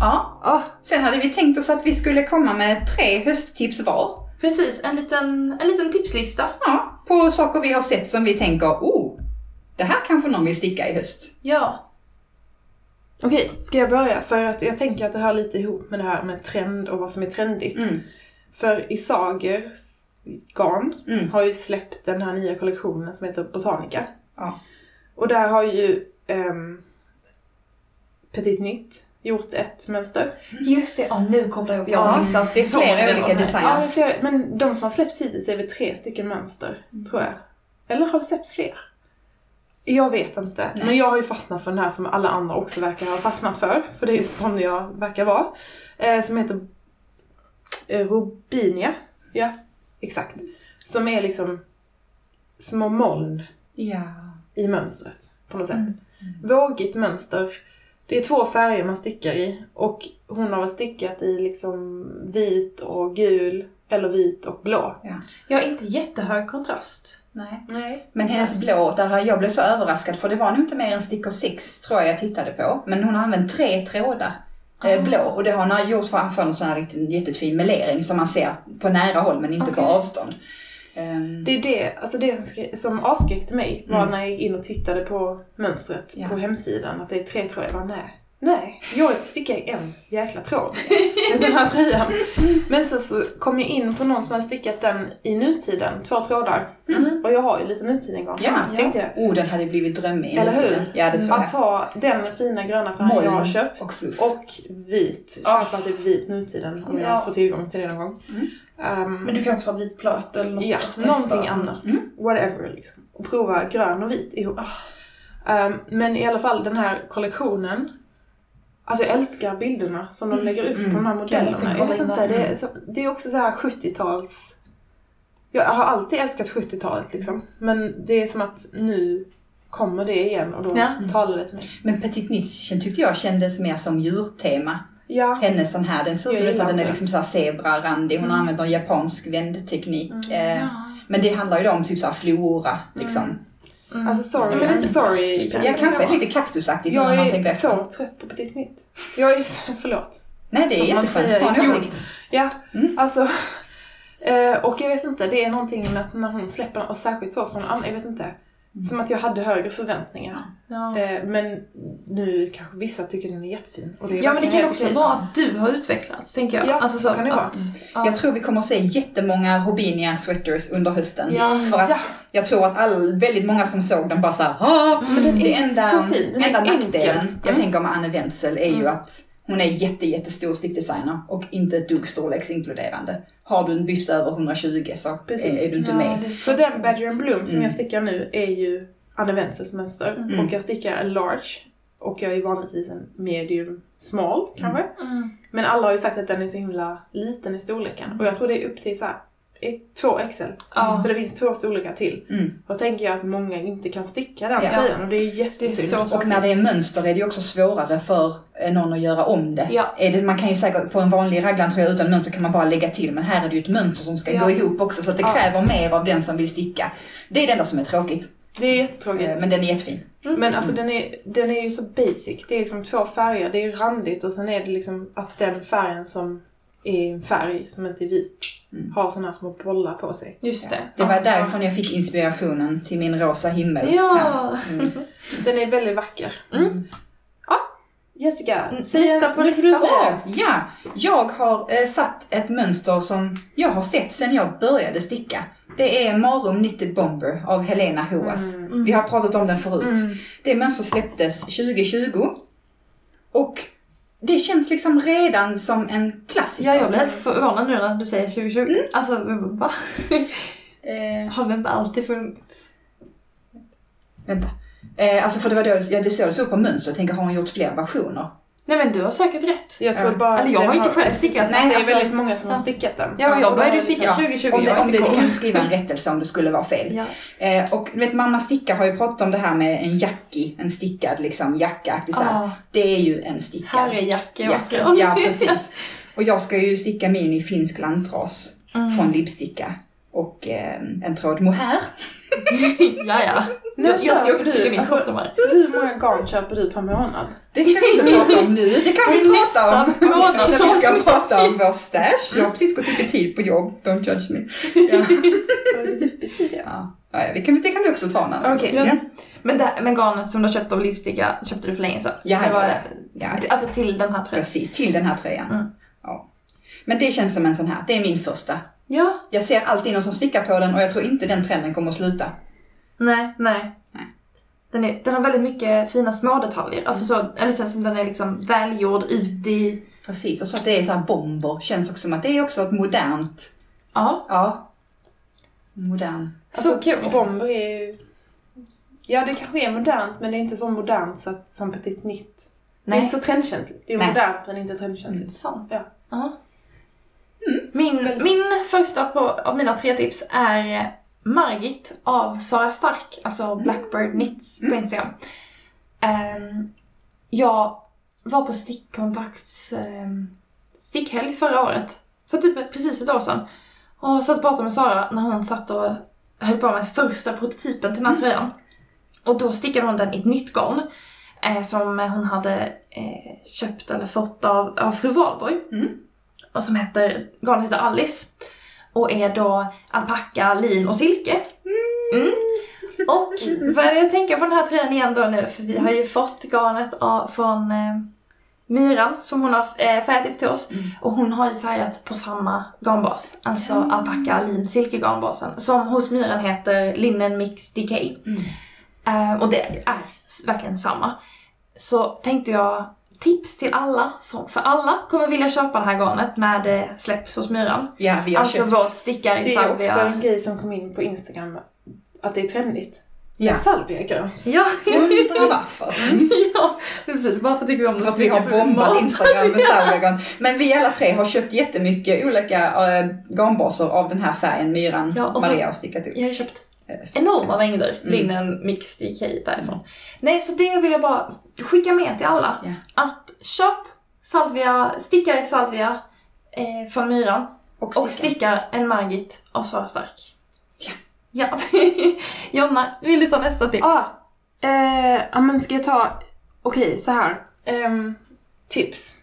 Ja, Ah, sen hade vi tänkt oss att vi skulle komma med tre hösttips var. Precis, en liten, en liten tipslista. Ja, på saker vi har sett som vi tänker, oh, det här kanske någon vill sticka i höst. Ja. Okej, ska jag börja? För att jag tänker att det hör lite ihop med det här med trend och vad som är trendigt. Mm. För i sagor, garn Mm. har ju släppt den här nya kollektionen som heter Botanica. Ja. Och där har ju um, Petit Nytt gjort ett mönster. Just det, ja, nu kopplar jag upp. Jag Ja, har missat det är flera olika delar. designer. Ja, flera, men de som har släppts hittills är väl tre stycken mönster, tror jag. Eller har det släppts fler? Jag vet inte. Nej. Men jag har ju fastnat för den här som alla andra också verkar ha fastnat för. För det är sån jag verkar vara. Eh, som heter eh, Robinia. Ja, exakt. Som är liksom små moln Ja. i mönstret på något sätt. Mm. Vågigt mönster. Det är två färger man stickar i och hon har stickat i liksom vit och gul eller vit och blå. Jag har inte jättehög kontrast. Nej. Nej. Men hennes blå, där har jag blev så överraskad för det var nog inte mer än stickor 6 tror jag jag tittade på. Men hon har använt tre trådar eh, Ah. blå och det har hon gjort för att få en sån här jättefin melering som man ser på nära håll men inte på Okej. avstånd. Ehm, Det är det, alltså det som, som avskräckte mig var Mm. när jag gick in och tittade på mönstret Ja. på hemsidan. Att det är tre trådar. Jag bara nej. Nej, jag vill sticka i en jäkla tråd. med den här tröjan. Men sen så kom jag in på någon som hade stickat den i nutiden, två trådar. Mm. Och jag har ju lite nutiden gång. Ja, så tänkte jag, Oh, den hade blivit drömmig. Eller hur? Ja, det tror jag. att ta den fina gröna färgen jag har köpt och fluff. och vit. Ah. Köpa typ vit nutiden om Ja. jag får tillgång till det någon gång. Mm. Ehm, Men du kan också ha vit plöt eller något. Ja, någonting annat. Mm. Whatever liksom. Och prova grön och vit ihop. Ah. Ehm, men i alla fall den här kollektionen. Alltså jag älskar bilderna som de lägger upp Mm. på de här Kan modellerna. jag vet inte, det är, så, det är också så här 70-tals... Jag har alltid älskat 70-talet liksom. Men det är som att nu kommer det igen och då Ja. talar det till mig. Men Petit Nitz tyckte jag kändes mer som djurtema. Ja. Hennes sån här, den ser ut som den är liksom såhär zebra-randig. Hon har använt någon japansk vändteknik. Mm. Eh, Ja. Men det handlar ju då om typ såhär flora liksom. Mm. Alltså sorry, inte lite sorry. Ja, kanske lite kaktusaktigt Jag man är så trött på Petit Nytt. Jag är förlåt. Nej, det är jätteskönt att ha en åsikt. Ja, Mm. alltså. Eh, och jag vet inte, det är någonting med att när hon släpper, och särskilt så från andra, jag vet inte. Som att jag hade högre förväntningar. Ja. Eh, men nu kanske vissa tycker den är jättefin. Och det är ja men det kan också vara att du har utvecklats, tänker jag. Ja, alltså, så kan det vara. att- ja. Jag tror vi kommer att se jättemånga Robinia sweaters under hösten. Ja. För att Ja. jag tror att all, väldigt många som såg den bara såhär ah, Men den Det är enda, så fin. Den är enda enkel. nackdelen jag Mm. tänker med Anne Wenzel är ju Mm. att hon är jätte, jättestor stickdesigner och inte ett dugg storleksinkluderande. Har du en byst över 120 så Precis. är, du inte Ja, med. så Så den Badger and Bloom som Mm. jag stickar nu är ju Anne Wenzels mönster. Mm. Och jag stickar en large. Och jag är vanligtvis en medium small kanske. Mm. Men alla har ju sagt att den är så himla liten i storleken. Och jag tror det är upp till så här, ett- två XL. Ja. Så det finns två storlekar till. Mm. Då tänker jag att många inte kan sticka den Ja. tröjan och det är jättesynd. Och när det är mönster är det ju också svårare för eh, någon att göra om det. Ja. Man kan ju säkert, på en vanlig raglantröja utan mönster kan man bara lägga till, men här är det ju ett mönster som ska Ja. gå ihop också så det Ja. kräver mer av den som vill sticka. Det är det enda som är tråkigt. Det är Eh, jättetråkigt. Men den är jättefin. Men alltså den är, den är ju så basic. Det är liksom två färger. Det är randigt och sen är det liksom att den färgen som är en färg som inte är vit Mm. har såna här små bollar på sig. Just det. Det var Ja. därifrån jag fick inspirationen till min rosa himmel. Ja. Mm. Den är väldigt vacker. Mm. Jessica, Mm, säg nästa på nu får du listan. Ja, jag har eh, satt ett mönster som jag har sett sedan jag började sticka. Det är Marum Knitted Bomber av Helena Hoas. Mm. Vi har pratat om den förut. Mm. Det mönstret släpptes 2020. Och det känns liksom redan som en klassiker. Ja, jag blir helt förvånad nu när du säger 2020. Mm. Alltså, va? Eh, Har den inte alltid funnits? vänta. Eh, alltså för det var då, ja, det står så på mönstret. Jag tänker, har hon gjort fler versioner? Nej men du har säkert rätt. Jag tror Ja. bara Eller jag har inte själv stickat. Nej, det är alltså- väldigt många som har stickat den. Ja, jag började ju sticka liksom- 2020. Om, det, jag om inte det, vi kan skriva en rättelse om det skulle vara fel. Ja. Eh, och du vet, mamma sticka har ju pratat om det här med en jacki, en stickad liksom här. Ah, Det är ju en stickad herrejacka jacka. Ja, precis. Och jag ska ju sticka min i finsk lantras Mm. från Libsticka och eh, en tråd mohair. ja, ja. Nu Jag, jag ska också sticka min alltså. Hur många garn köper du per månad? Det ska vi inte prata om nu, det kan vi prata om. Månad. När vi ska prata om vår stash. Jag har precis gått upp i tid på jobb, don't judge me. Ja, Har du gått upp i tid? ja? ja. ja vi kan, det kan vi också ta en annan gång. Ja. Men, det, men garnet som du har köpt av Livsticka köpte du för länge sedan? Ja, det var, ja, ja. Alltså till den här tröjan? Precis, till den här tröjan. Mm. Ja. Men det känns som en sån här, det är min första Ja. Jag ser alltid någon som stickar på den och jag tror inte den trenden kommer att sluta. Nej, nej. Nej. Den, är, den har väldigt mycket fina små detaljer. Alltså så, eller så som den är liksom välgjord ut i... Precis, och så att det är så här bomber känns också som att det är också ett modernt, Ja. ja, modern. Så Alltså, kul. Bomber är ju... Ja, det kanske är modernt, men det är inte så modernt så att, som Petit Nitt. Det är Nej. inte så trendkänsligt. Det är Nej. modernt, men inte trendkänsligt. Sant. Ja. Ja. Min, min första på, av mina tre tips är Margit av Sara Stark, alltså Blackbird Knits på Instagram. Ehm, jag var på stickkontakts um, stickhelg förra året, för typ precis ett år sedan. Och satt och pratade med Sara när hon satt och höll på med första prototypen till den här tröjan. Och då stickade hon den i ett nytt garn. Eh, som hon hade eh, köpt eller fått av, av fru Valborg. Mm. Och som heter, garnet heter Alice. Och är då alpacka, lin och silke. Mm. Och det jag tänker på den här tröjan igen då nu? För vi har ju fått garnet av, från eh, Myran som hon har eh, färgat till oss. Mm. Och hon har ju färgat på samma garnbas. Alltså alpacka, lin, silke garnbasen. Som hos Myran heter Linen Mix DK. Mm. Eh, och det är verkligen samma. Så tänkte jag tips till alla, som, för alla kommer vilja köpa det här garnet när det släpps hos Myran. Ja, vi har Alltså köpt. vårt stickar i Det är också salvia. en grej som kom in på Instagram, att det är trendigt. Ja. Med salviagrönt. Ja, Undrar varför. ja, precis. Varför tycker vi om För att vi har bombat. Instagram med salviagarn. Men vi alla tre har köpt jättemycket olika äh, garnbaser av den här färgen Myran Ja, och så- Maria har stickat upp. Jag har köpt enorma mängder Mm. linnen mix DK därifrån. Nej, så det vill jag bara skicka med till alla. Ja. Att köp salvia, stickar i salvia eh, från Myran Och och sticka. stickar en Margit av Sara Stark. Ja. Ja. Jonna, vill du ta nästa tips? Ah, eh, ja men ska jag ta, okej så här. Ehm, tips.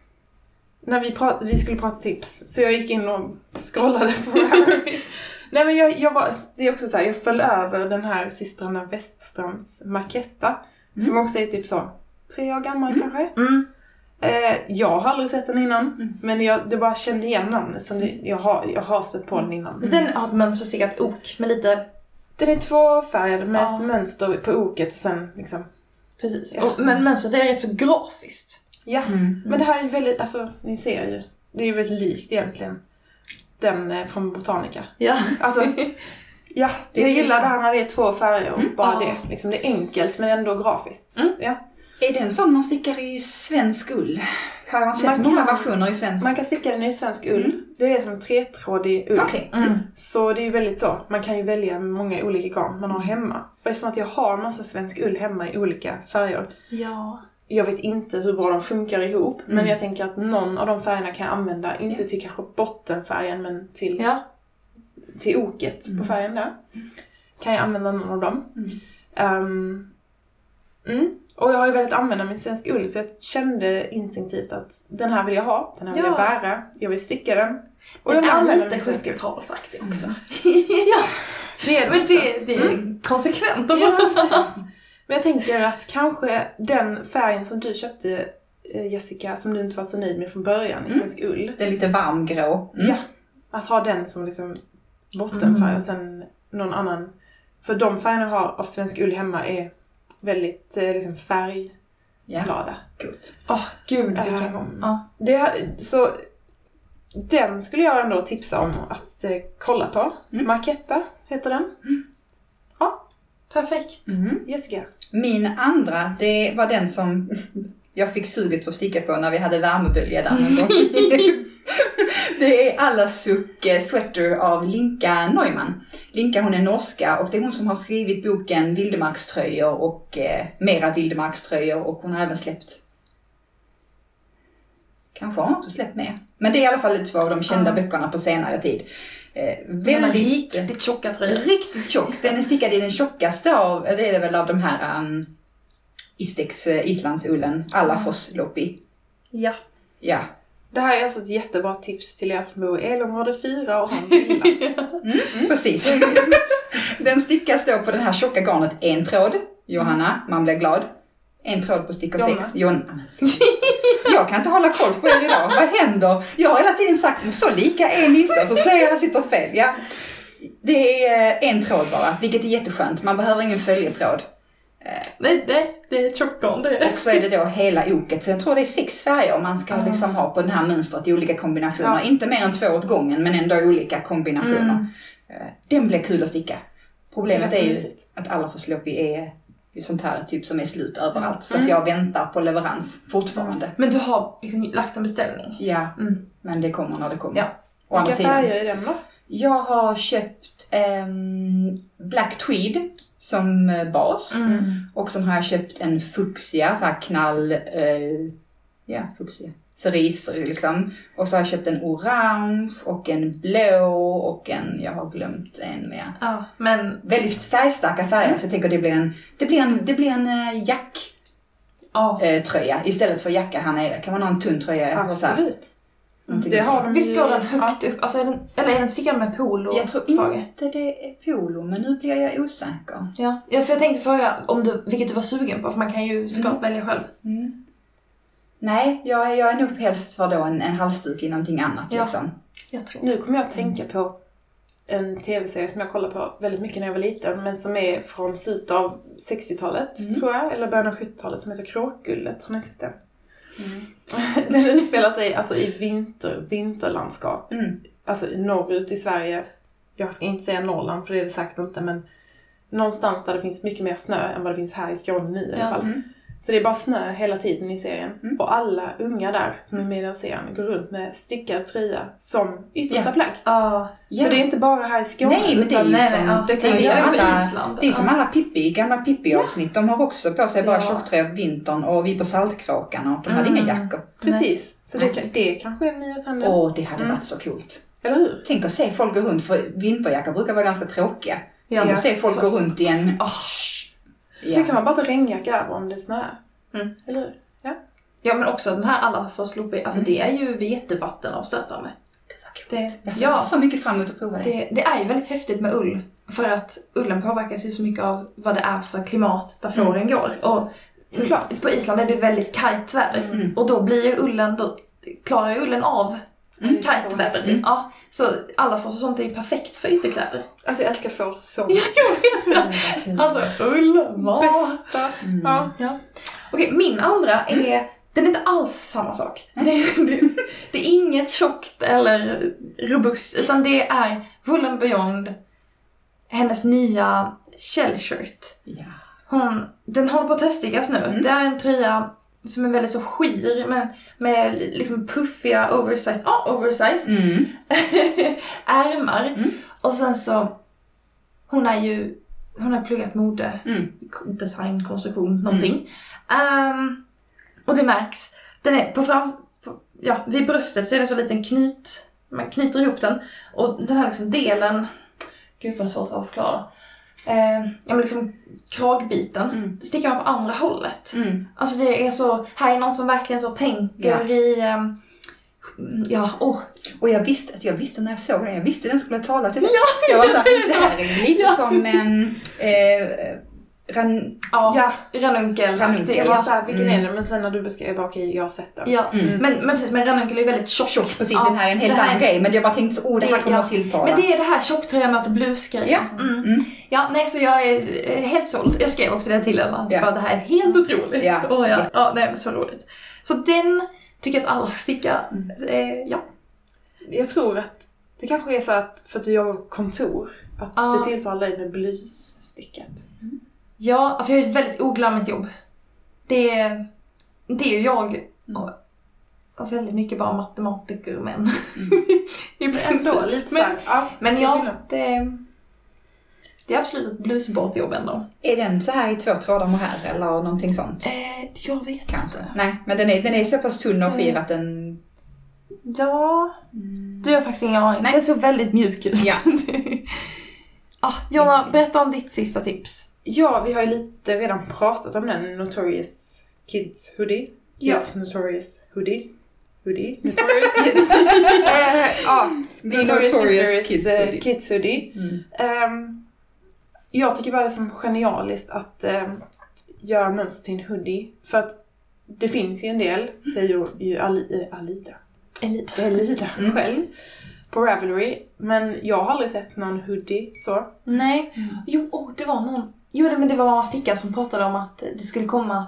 När vi, prat, vi skulle prata tips, så jag gick in och scrollade på Ravelry. Nej men jag, jag var, det är också så här, jag föll över den här systrarna Weststrands Marketta. Som också är typ så, tre år gammal kanske. Mm. Eh, jag har aldrig sett den innan, Mm. men jag det bara kände igen namnet. Så det, jag, har, jag har stött på den innan. Den har ett mönsterstickat ok med lite, Den är tvåfärgad med Ja. ett mönster på oket och sen liksom... precis. Ja. Och, men mönstret är rätt så grafiskt. Ja, Mm. men det här är väldigt, alltså ni ser ju. Det är ju väldigt likt egentligen den eh, från Botanica. Ja. Alltså, ja, Det jag gillar det här när det är två färger och bara Ja. det. Liksom, det är enkelt men ändå grafiskt. Mm. Ja. Är det en sån man stickar i svensk ull? Har man sett Man många kan- versioner i svensk? Man kan sticka den i svensk ull. Det är som en tretrådig ull. Okej. Mm. Så det är ju väldigt så. Man kan ju välja många olika garn man har hemma. Och eftersom att jag har massa svensk ull hemma i olika färger. Ja. Jag vet inte hur bra de funkar ihop. Men Mm. jag tänker att någon av de färgerna kan jag använda. Inte till kanske bottenfärgen men till, Ja. till oket Mm. på färgen där. Kan jag använda någon av dem. Mm. Mm. Och jag har ju velat använda min svensk ull så jag kände instinktivt att den här vill jag ha. Den här vill Ja. jag bära. Jag vill sticka den. Och jag Den vill är lite min svenska ull. 70-talsaktig också. Ja, det är Men också. det, det är konsekvent av Ja. Men jag tänker att kanske den färgen som du köpte eh, Jessica, som du inte var så nöjd med från början i Mm. svensk ull. Det är lite varmgrå. Mm. Ja. Att ha den som liksom bottenfärg Mm. och sen någon annan. För de färgerna jag har av svensk ull hemma är väldigt eh, liksom färgglada. Ja, coolt. Åh, gud vilken... Ehm, Ja. Det, så den skulle jag ändå tipsa om att eh, kolla på. Mm. Marketta heter den. Perfekt. Mm. Jessica. Min andra, det var den som jag fick suget på att sticka på när vi hade värmebölja där någon gång. Det är Alla suck eh, sweater av Linka Neumann. Linka hon är norska och det är hon som har skrivit boken Vildmarkströjor och eh, mera vildmarkströjor och hon har även släppt Kanske har hon också släppt mer. Men det är i alla fall två av de kända Ja. böckerna på senare tid. Eh, väldigt, riktigt tjocka tröjor. Riktigt tjock. Den är stickad i den tjockaste av, det är det väl av de här um, Istex uh, islandsullen, Alafos Lopi. Ja. Ja. Det här är alltså ett jättebra tips till er som bor i elområde 4 och har en villa. Precis. den stickas då på det här tjocka garnet en tråd. Johanna, man blir glad. En tråd på Jonna. 6. Jonna. jag kan inte hålla koll på er idag. Vad händer? Jag har hela tiden sagt, så lika är ni inte. Så säger jag, sitter fel. Ja. Det är en tråd bara, vilket är jätteskönt. Man behöver ingen följetråd. Nej, nej, det är tjockgarn det. Och så är det då hela oket. Så jag tror det är sex färger man ska Ah. liksom ha på det här mönstret i olika kombinationer. Ja. Inte mer än två åt gången, men ändå olika kombinationer. Mm. Eh, Den blir kul att sticka. Problemet är ju att alla försloppi är ju sånt här typ som är slut överallt. Så Mm. att jag väntar på leverans fortfarande. Men du har liksom lagt en beställning? Ja, Mm. men det kommer när det kommer. Ja. Å Vilka färger är den då? Jag har köpt ehm, Black Tweed som eh, bas. Mm. Och sen har jag köpt en fuchsia, så här knall, eh, ja fuchsia, cerise liksom. Och så har jag köpt en orange och en blå och en, jag har glömt en mer. Ja, men Väldigt färgstarka färger så jag tänker det blir en, det blir en, det blir en eh, jacktröja ja. eh, tröja istället för jacka här nere. Kan man ha en tunn tröja? Absolut. Det har de Visst går den högt upp? Alltså är den, eller är den stickad med polo? Jag tror inte det är polo, men nu blir jag osäker. Ja. ja, för jag tänkte fråga om du, vilket du var sugen på, för man kan ju såklart välja själv. Mm. Nej, jag, är- jag är nog helst för då en, en halsduk i någonting annat Ja. liksom. Jag tror. Nu kommer jag att tänka på en tv-serie som jag kollade på väldigt mycket när jag var liten men som är från slutet av 60-talet Mm. tror jag, eller början av 70-talet som heter Kråkgullet. Har ni sett den? den utspelar sig alltså i vinter, vinterlandskap. Mm. Alltså norrut i Sverige. Jag ska inte säga Norrland för det är det säkert inte men någonstans där det finns mycket mer snö än vad det finns här i Skåne nu i alla Ja. fall. Mm. Så det är bara snö hela tiden i serien. Mm. Och alla unga där som är med i den serien går runt med stickad tröja som yttersta Ja. plagg. Ja. Ja. Så det är inte bara här i Skåne. Nej, men det är ju nej, som, nej, det det kan är ju alla, Island. det är som alla Pippi, gamla Pippi-avsnitt. De har också på sig bara Ja. tjocktröja på vintern och vi på Saltkråkan och de hade Mm. inga jackor. Precis. Så det, Nej. det är kanske en nya trenden. Åh, det hade Mm. varit så coolt. Eller hur? Tänk att se folk gå runt, för vinterjackor brukar vara ganska tråkiga. Ja. Tänk att se folk Så- gå runt i en... Sen kan man bara ta regnjacka över om det snöar. Mm. Eller hur? Ja men också den här alla för sloppy, alltså Mm. det är ju vetevattenavstötande. Det, Jag ser ja, så mycket fram emot att prova det. det, det är ju väldigt häftigt med ull. För att ullen påverkas ju så mycket av vad det är för klimat där Mm. fåren går. Och Såklart. på Island är det väldigt kargt väder. Mm. Och då blir ju ullen, då klarar ju ullen av Mm. kargt Så väder. häftigt. Ja, så alla får sånt är ju perfekt för ytterkläder. Alltså jag älskar får så Mm, vad kul. Alltså ullen var... Bästa. Mm. Ja. Ja. Okej, min andra är, den är inte alls samma sak. Det, det, det är inget tjockt eller robust, utan det är Woolen Beyond, hennes nya shellshirt. Ja. Hon, den håller på att teststickas nu. Mm. Det är en tröja som är väldigt så skir, men med liksom puffiga oversized, ja oversized, Mm. ärmar. Mm. Och sen så, hon är ju, hon har pluggat mode Mm. design, konstruktion, någonting. Ehm, och det märks. Den är på fram... På, ja, vid bröstet så är det så liten knyt. Man knyter ihop den. Och den här liksom delen... Gud vad svårt att förklara. Ehm, ja men liksom kragbiten. Mm. Det sticker man på andra hållet. Mm. Alltså det är så... Här är någon som verkligen så tänker Ja. i... ehm, ja, åh. Och jag visste, att jag visste när jag såg den, jag visste den skulle tala till dig. jag var såhär, det här är lite Ja. som. Eh, ran, Ja, Ja. ranunkel. Ranunkel, var så här, vilken Mm. är det? Men sen när du beskrev, bara okej, jag har sett den. Ja, Mm. men, men precis, men ranunkel är ju väldigt tjock. tjock, precis. Ja, den här är en helt annan grej. Men jag bara tänkte så, oh det här kommer ja. att tilltala. Men det är det här tjocktröja möter blusgrejen. Ja. Mm. Mm. Ja, nej så jag är eh, helt såld. Jag skrev också det till henne. Ja. Bara, det här är helt otroligt. Ja. Och ja, ja, nej men så roligt. Så den tycker jag att alla ska sticka. Mm. Eh, ja. Jag tror att det kanske är så att, för att du jobbar på kontor, att Ja. det tilltalar dig med blusstickat. Ja, alltså jag har ett väldigt oglammigt jobb. Det, är- det är ju jag och, och väldigt mycket bara matematiker men. I Men ändå, princip. lite men, såhär, ja. men jag ja, gillar. det, det är absolut ett blusbart jobb ändå. Är den så här i två trådar mohair eller någonting sånt? Eh, jag vet Kanske. inte. Nej, men den är, den är så pass tunn och fin Mm. att den... Ja, du har faktiskt ingen aning. Nej. Den såg väldigt mjuk ut. Ja. ah, Jonna, berätta om ditt sista tips. Ja, vi har ju lite redan pratat om den Notorious Kids Hoodie. Ja. Kids Notorious Hoodie. Hoodie? Notorious Kids. Eh, ja, är Notorious Kids eh, Hoodie. Kids Hoodie. Mm. Ehm, jag tycker bara det är som genialiskt att um, göra mönster till en hoodie. För att det finns ju en del, säger ju Ali, eh, Alida, Elida. Elida Mm. själv på Ravelry. Men jag har aldrig sett någon hoodie så. Nej. Mm. Jo, oh, det var någon. Jo, men det var mamma Stickan som pratade om att det skulle komma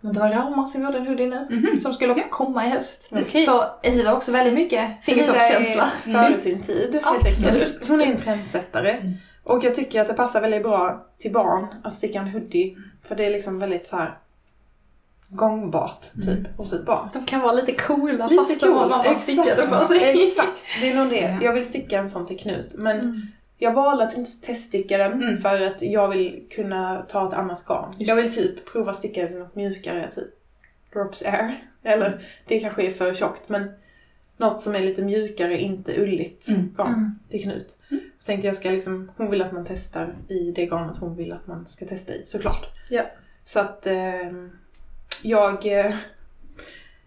om det var Rauma som gjorde en hoodie nu. Mhm. Som skulle också komma i höst. Okej. Så Elida har också väldigt mycket fingertoppskänsla. Är före sin tid helt. Hon är en trendsättare. Mm. Och jag tycker att det passar väldigt bra till barn att sticka en hoodie. För det är liksom väldigt så här gångbart typ hos ett barn. De kan vara lite coola Lite fast de har mamma stickade på sig. Exakt, det är nog det. Ja. Jag vill sticka en sån till Knut. Men Mm. Jag valde att inte teststicka den Mm. för att jag vill kunna ta ett annat garn. Just Jag vill typ prova sticka något mjukare, typ Drops Air. Eller det kanske är för tjockt men något som är lite mjukare, inte ulligt Mm. garn Mm. till Knut. Så tänkte jag ska liksom, hon vill att man testar i det garnet hon vill att man ska testa i såklart. Ja. Så att eh, jag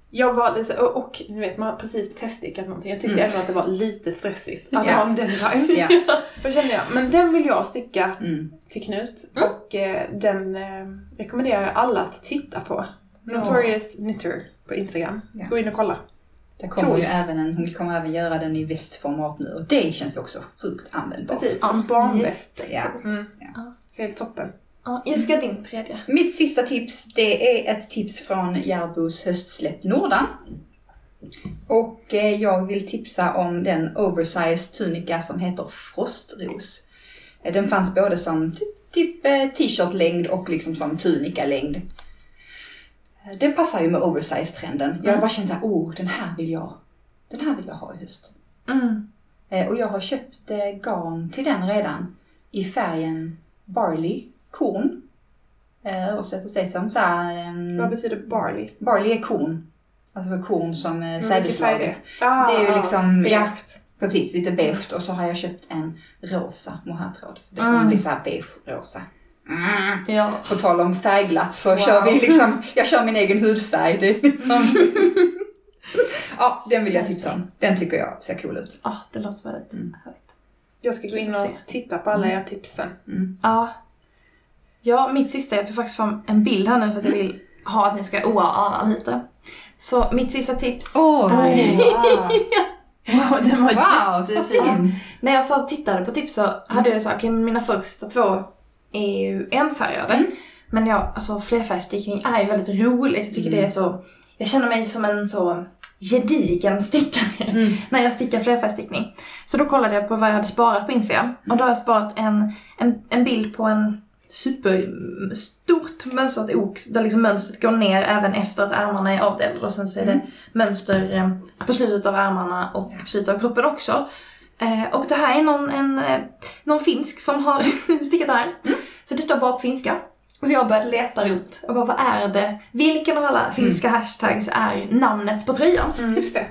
jag var lite, och, och ni vet man har precis teststickat någonting. Jag tyckte Mm. ändå att det var lite stressigt att Ja. ha en deadline. Ja. Då kände jag, men den vill jag sticka Mm. till Knut. Mm. Och eh, den eh, rekommenderar jag alla att titta på. Ja. Notorious Knitter på Instagram. Ja. Gå in och kolla. Det kommer ju Coolt. även en, hon kommer även göra den i västformat nu och det känns också sjukt användbart. Precis, Ja. en barnväst. Ja. Mm. Ja. Helt toppen. Ja, Jessica, din tredje. Mitt sista tips, det är ett tips från Järbos höstsläpp Nordan. Och eh, jag vill tipsa om den oversized tunika som heter Frostros. Eh, Den fanns både som typ, typ eh, t-shirt-längd och liksom som tunika-längd. Den passar ju med oversize-trenden. Jag Mm. bara känner såhär, oh den här vill jag, den här vill jag ha i höst. Mm. Och jag har köpt garn till den redan i färgen barley, korn. Eh, Översätter det som så här, ehm, Vad betyder barley? barley är korn. Alltså korn som eh, är sädeslaget. Ah, Det är ju liksom, ja, beige. precis, lite beige. Och så har jag köpt en rosa mohairtråd. Det kommer Mm. bli så här beige-rosa. Mm. Ja. På tal om färgglatt så Wow. kör vi liksom, jag kör min egen hudfärg. Det liksom... ja, den vill jag tipsa om. Den tycker jag ser cool ut. Ja, det låter väldigt Mm. härligt. Jag ska gå in och titta på alla era tipsen. Mm. Ja. Ja, mitt sista, jag tog faktiskt fram en bild här nu för att jag vill ha att ni ska oa lite. Så mitt sista tips Åh, Nej. Wow, den var wow, så jättefin. fin. När jag sa tittade på tips så hade jag sagt, okej men mina första två är ju enfärgade. Mm. Men jag, alltså flerfärgstickning är ju väldigt roligt. Jag tycker Mm. det är så, jag känner mig som en så gedigen stickare Mm. när jag stickar flerfärgstickning. Så då kollade jag på vad jag hade sparat på Instagram. Och då har jag sparat en, en, en bild på en superstort mönstrat ok där liksom mönstret går ner även efter att ärmarna är avdelade och sen så är det Mm. mönster eh, på slutet av ärmarna och på slutet av kroppen också. Eh, och det här är någon, en, eh, någon finsk som har stickat det här. Så det står bara på finska. Och så jag började leta runt och bara vad är det? Vilken av alla finska hashtags är namnet på tröjan? Mm, just det.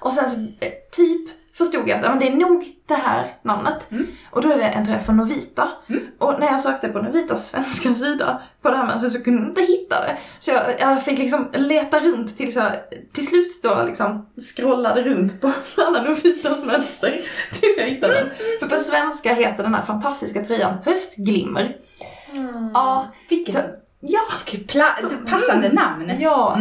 Och sen så eh, typ förstod jag att ja, men det är nog det här namnet. Mm. Och då är det en tröja från Novita. Mm. Och när jag sökte på Novitas svenska sida på det här mönstret så kunde jag inte hitta det. Så jag, jag fick liksom leta runt tills jag till slut då liksom scrollade runt på alla Novitas mönster tills jag hittade den. För på svenska heter den här fantastiska tröjan Höstglimmer. Ja, Vilket Så- ja, vilket passande namn. ja.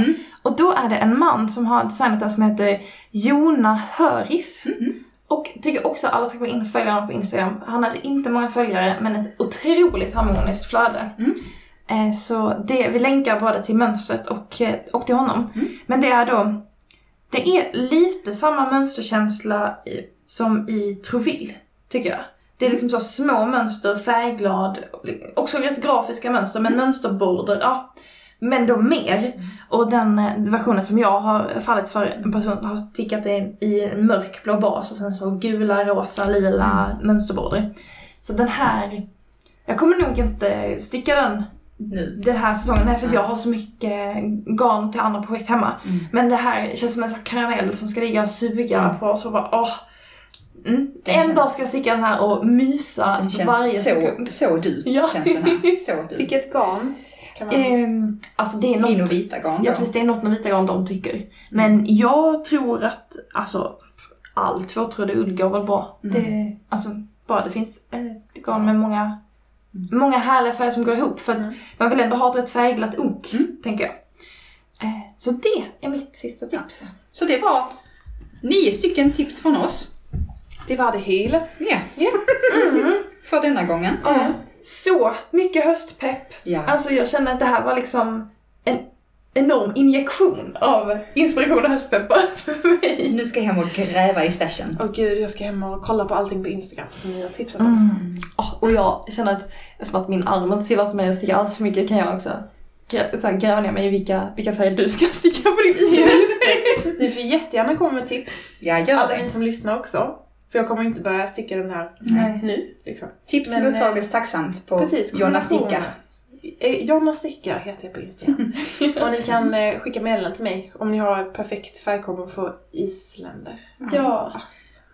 Mm. Och då är det en man som har designat den som heter Jona Höris. Mm. Och tycker också att alla ska gå in och följa honom på Instagram. Han hade inte många följare men ett otroligt harmoniskt flöde. Mm. Eh, Så det, vi länkar både till mönstret och, eh, och till honom. Mm. Men det är då, det är lite samma mönsterkänsla i, som i Troville, tycker jag. Det är liksom så små mönster, färgglad, också rätt grafiska mönster, men mönsterborder, ja. Men då mer. Och den eh, versionen som jag har fallit för, en person har stickat det i en mörkblå bas och sen så gula, rosa, lila mönsterborder. Så den här, jag kommer nog inte sticka den Nu. den här säsongen, nej för jag har så mycket garn till andra projekt hemma. Mm. Men det här känns som en sån karamell som ska ligga och suga Mm. på så bara åh. Mm. En känns- dag ska jag sticka den här och mysa Den känns varje så, sekund. så du. Ja. Känns den här. Så du. Vilket garn kan man... Ehm, alltså det är något, Inovita garn ja precis det är något Novita garn de tycker. Men jag tror att alltså all tvåtrådig ull går väl bra. Mm. Det, alltså bara det finns ett garn med många, många härliga färger som går ihop för att Mm. man vill ändå ha ett rätt färgglatt ok, Mm. tänker jag. Eh, så det är mitt sista tips. Så det var nio stycken tips från oss. Det var det hela. Ja, Ja. för denna gången. Eh, så mycket höstpepp. Ja. Alltså jag känner att det här var liksom en enorm injektion av inspiration och höstpeppar för mig. Nu ska jag hem och gräva i stashen. Åh gud, jag ska hem och kolla på allting på Instagram som ni har tipsat om. Mm. Oh, och jag känner att eftersom att min arm inte tillåter mig att sticka alls för mycket kan jag också grä, gräva ner mig i vilka, vilka färger du ska sticka på din sida. Ni får jättegärna komma med tips. Ja, gör Alla det. ni som lyssnar också. För jag kommer inte börja sticka den här Nej. nu. Liksom. Tips Men, mottages tacksamt på Precis, Jonna. Stickar. Eh, Jonna Stickar heter jag på Instagram. och ni kan eh, skicka meddelanden till mig om ni har perfekt färgkombo för isländer. Ja.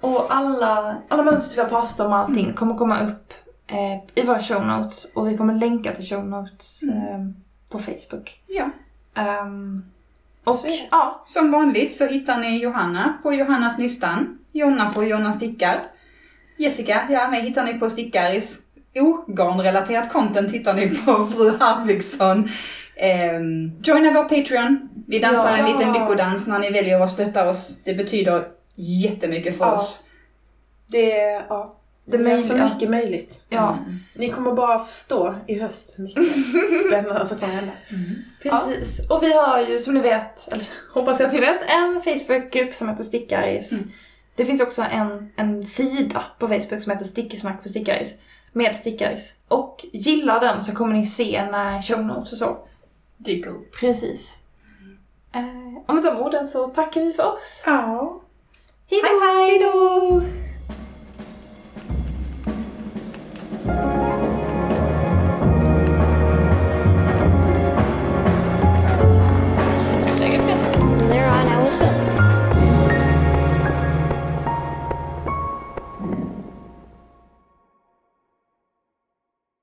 Och alla, alla mönster vi har pratat om och allting kommer komma upp eh, i våra show notes och vi kommer länka till show notes eh, på Facebook. Ja. Ehm, och ja, Som vanligt så hittar ni Johanna på Johannas Nystan, Jonna på Jonna Stickar, Jessica, ja mig hittar ni på Stickaris, ogarnrelaterat content hittar ni på Fru Harvigsson. Um, joina vår Patreon. Vi dansar en Ja. liten lyckodans när ni väljer att stötta oss. Det betyder jättemycket för Ja. oss. Det är, ja, Det är så mycket möjligt. ja Mm. Ni kommer bara förstå i höst hur mycket spännande som kommer hända. precis. Och vi har ju som ni vet, eller hoppas jag att ni vet, en Facebookgrupp som heter Stickaris. Mm. Det finns också en, en sida på Facebook som heter Stickismack för stickaris. Med stickaris. Och gilla den så kommer ni se när show notes och så dyker upp. Precis. Mm. Och med de orden så tackar vi för oss. Ja. Hejdå, Hej då! They're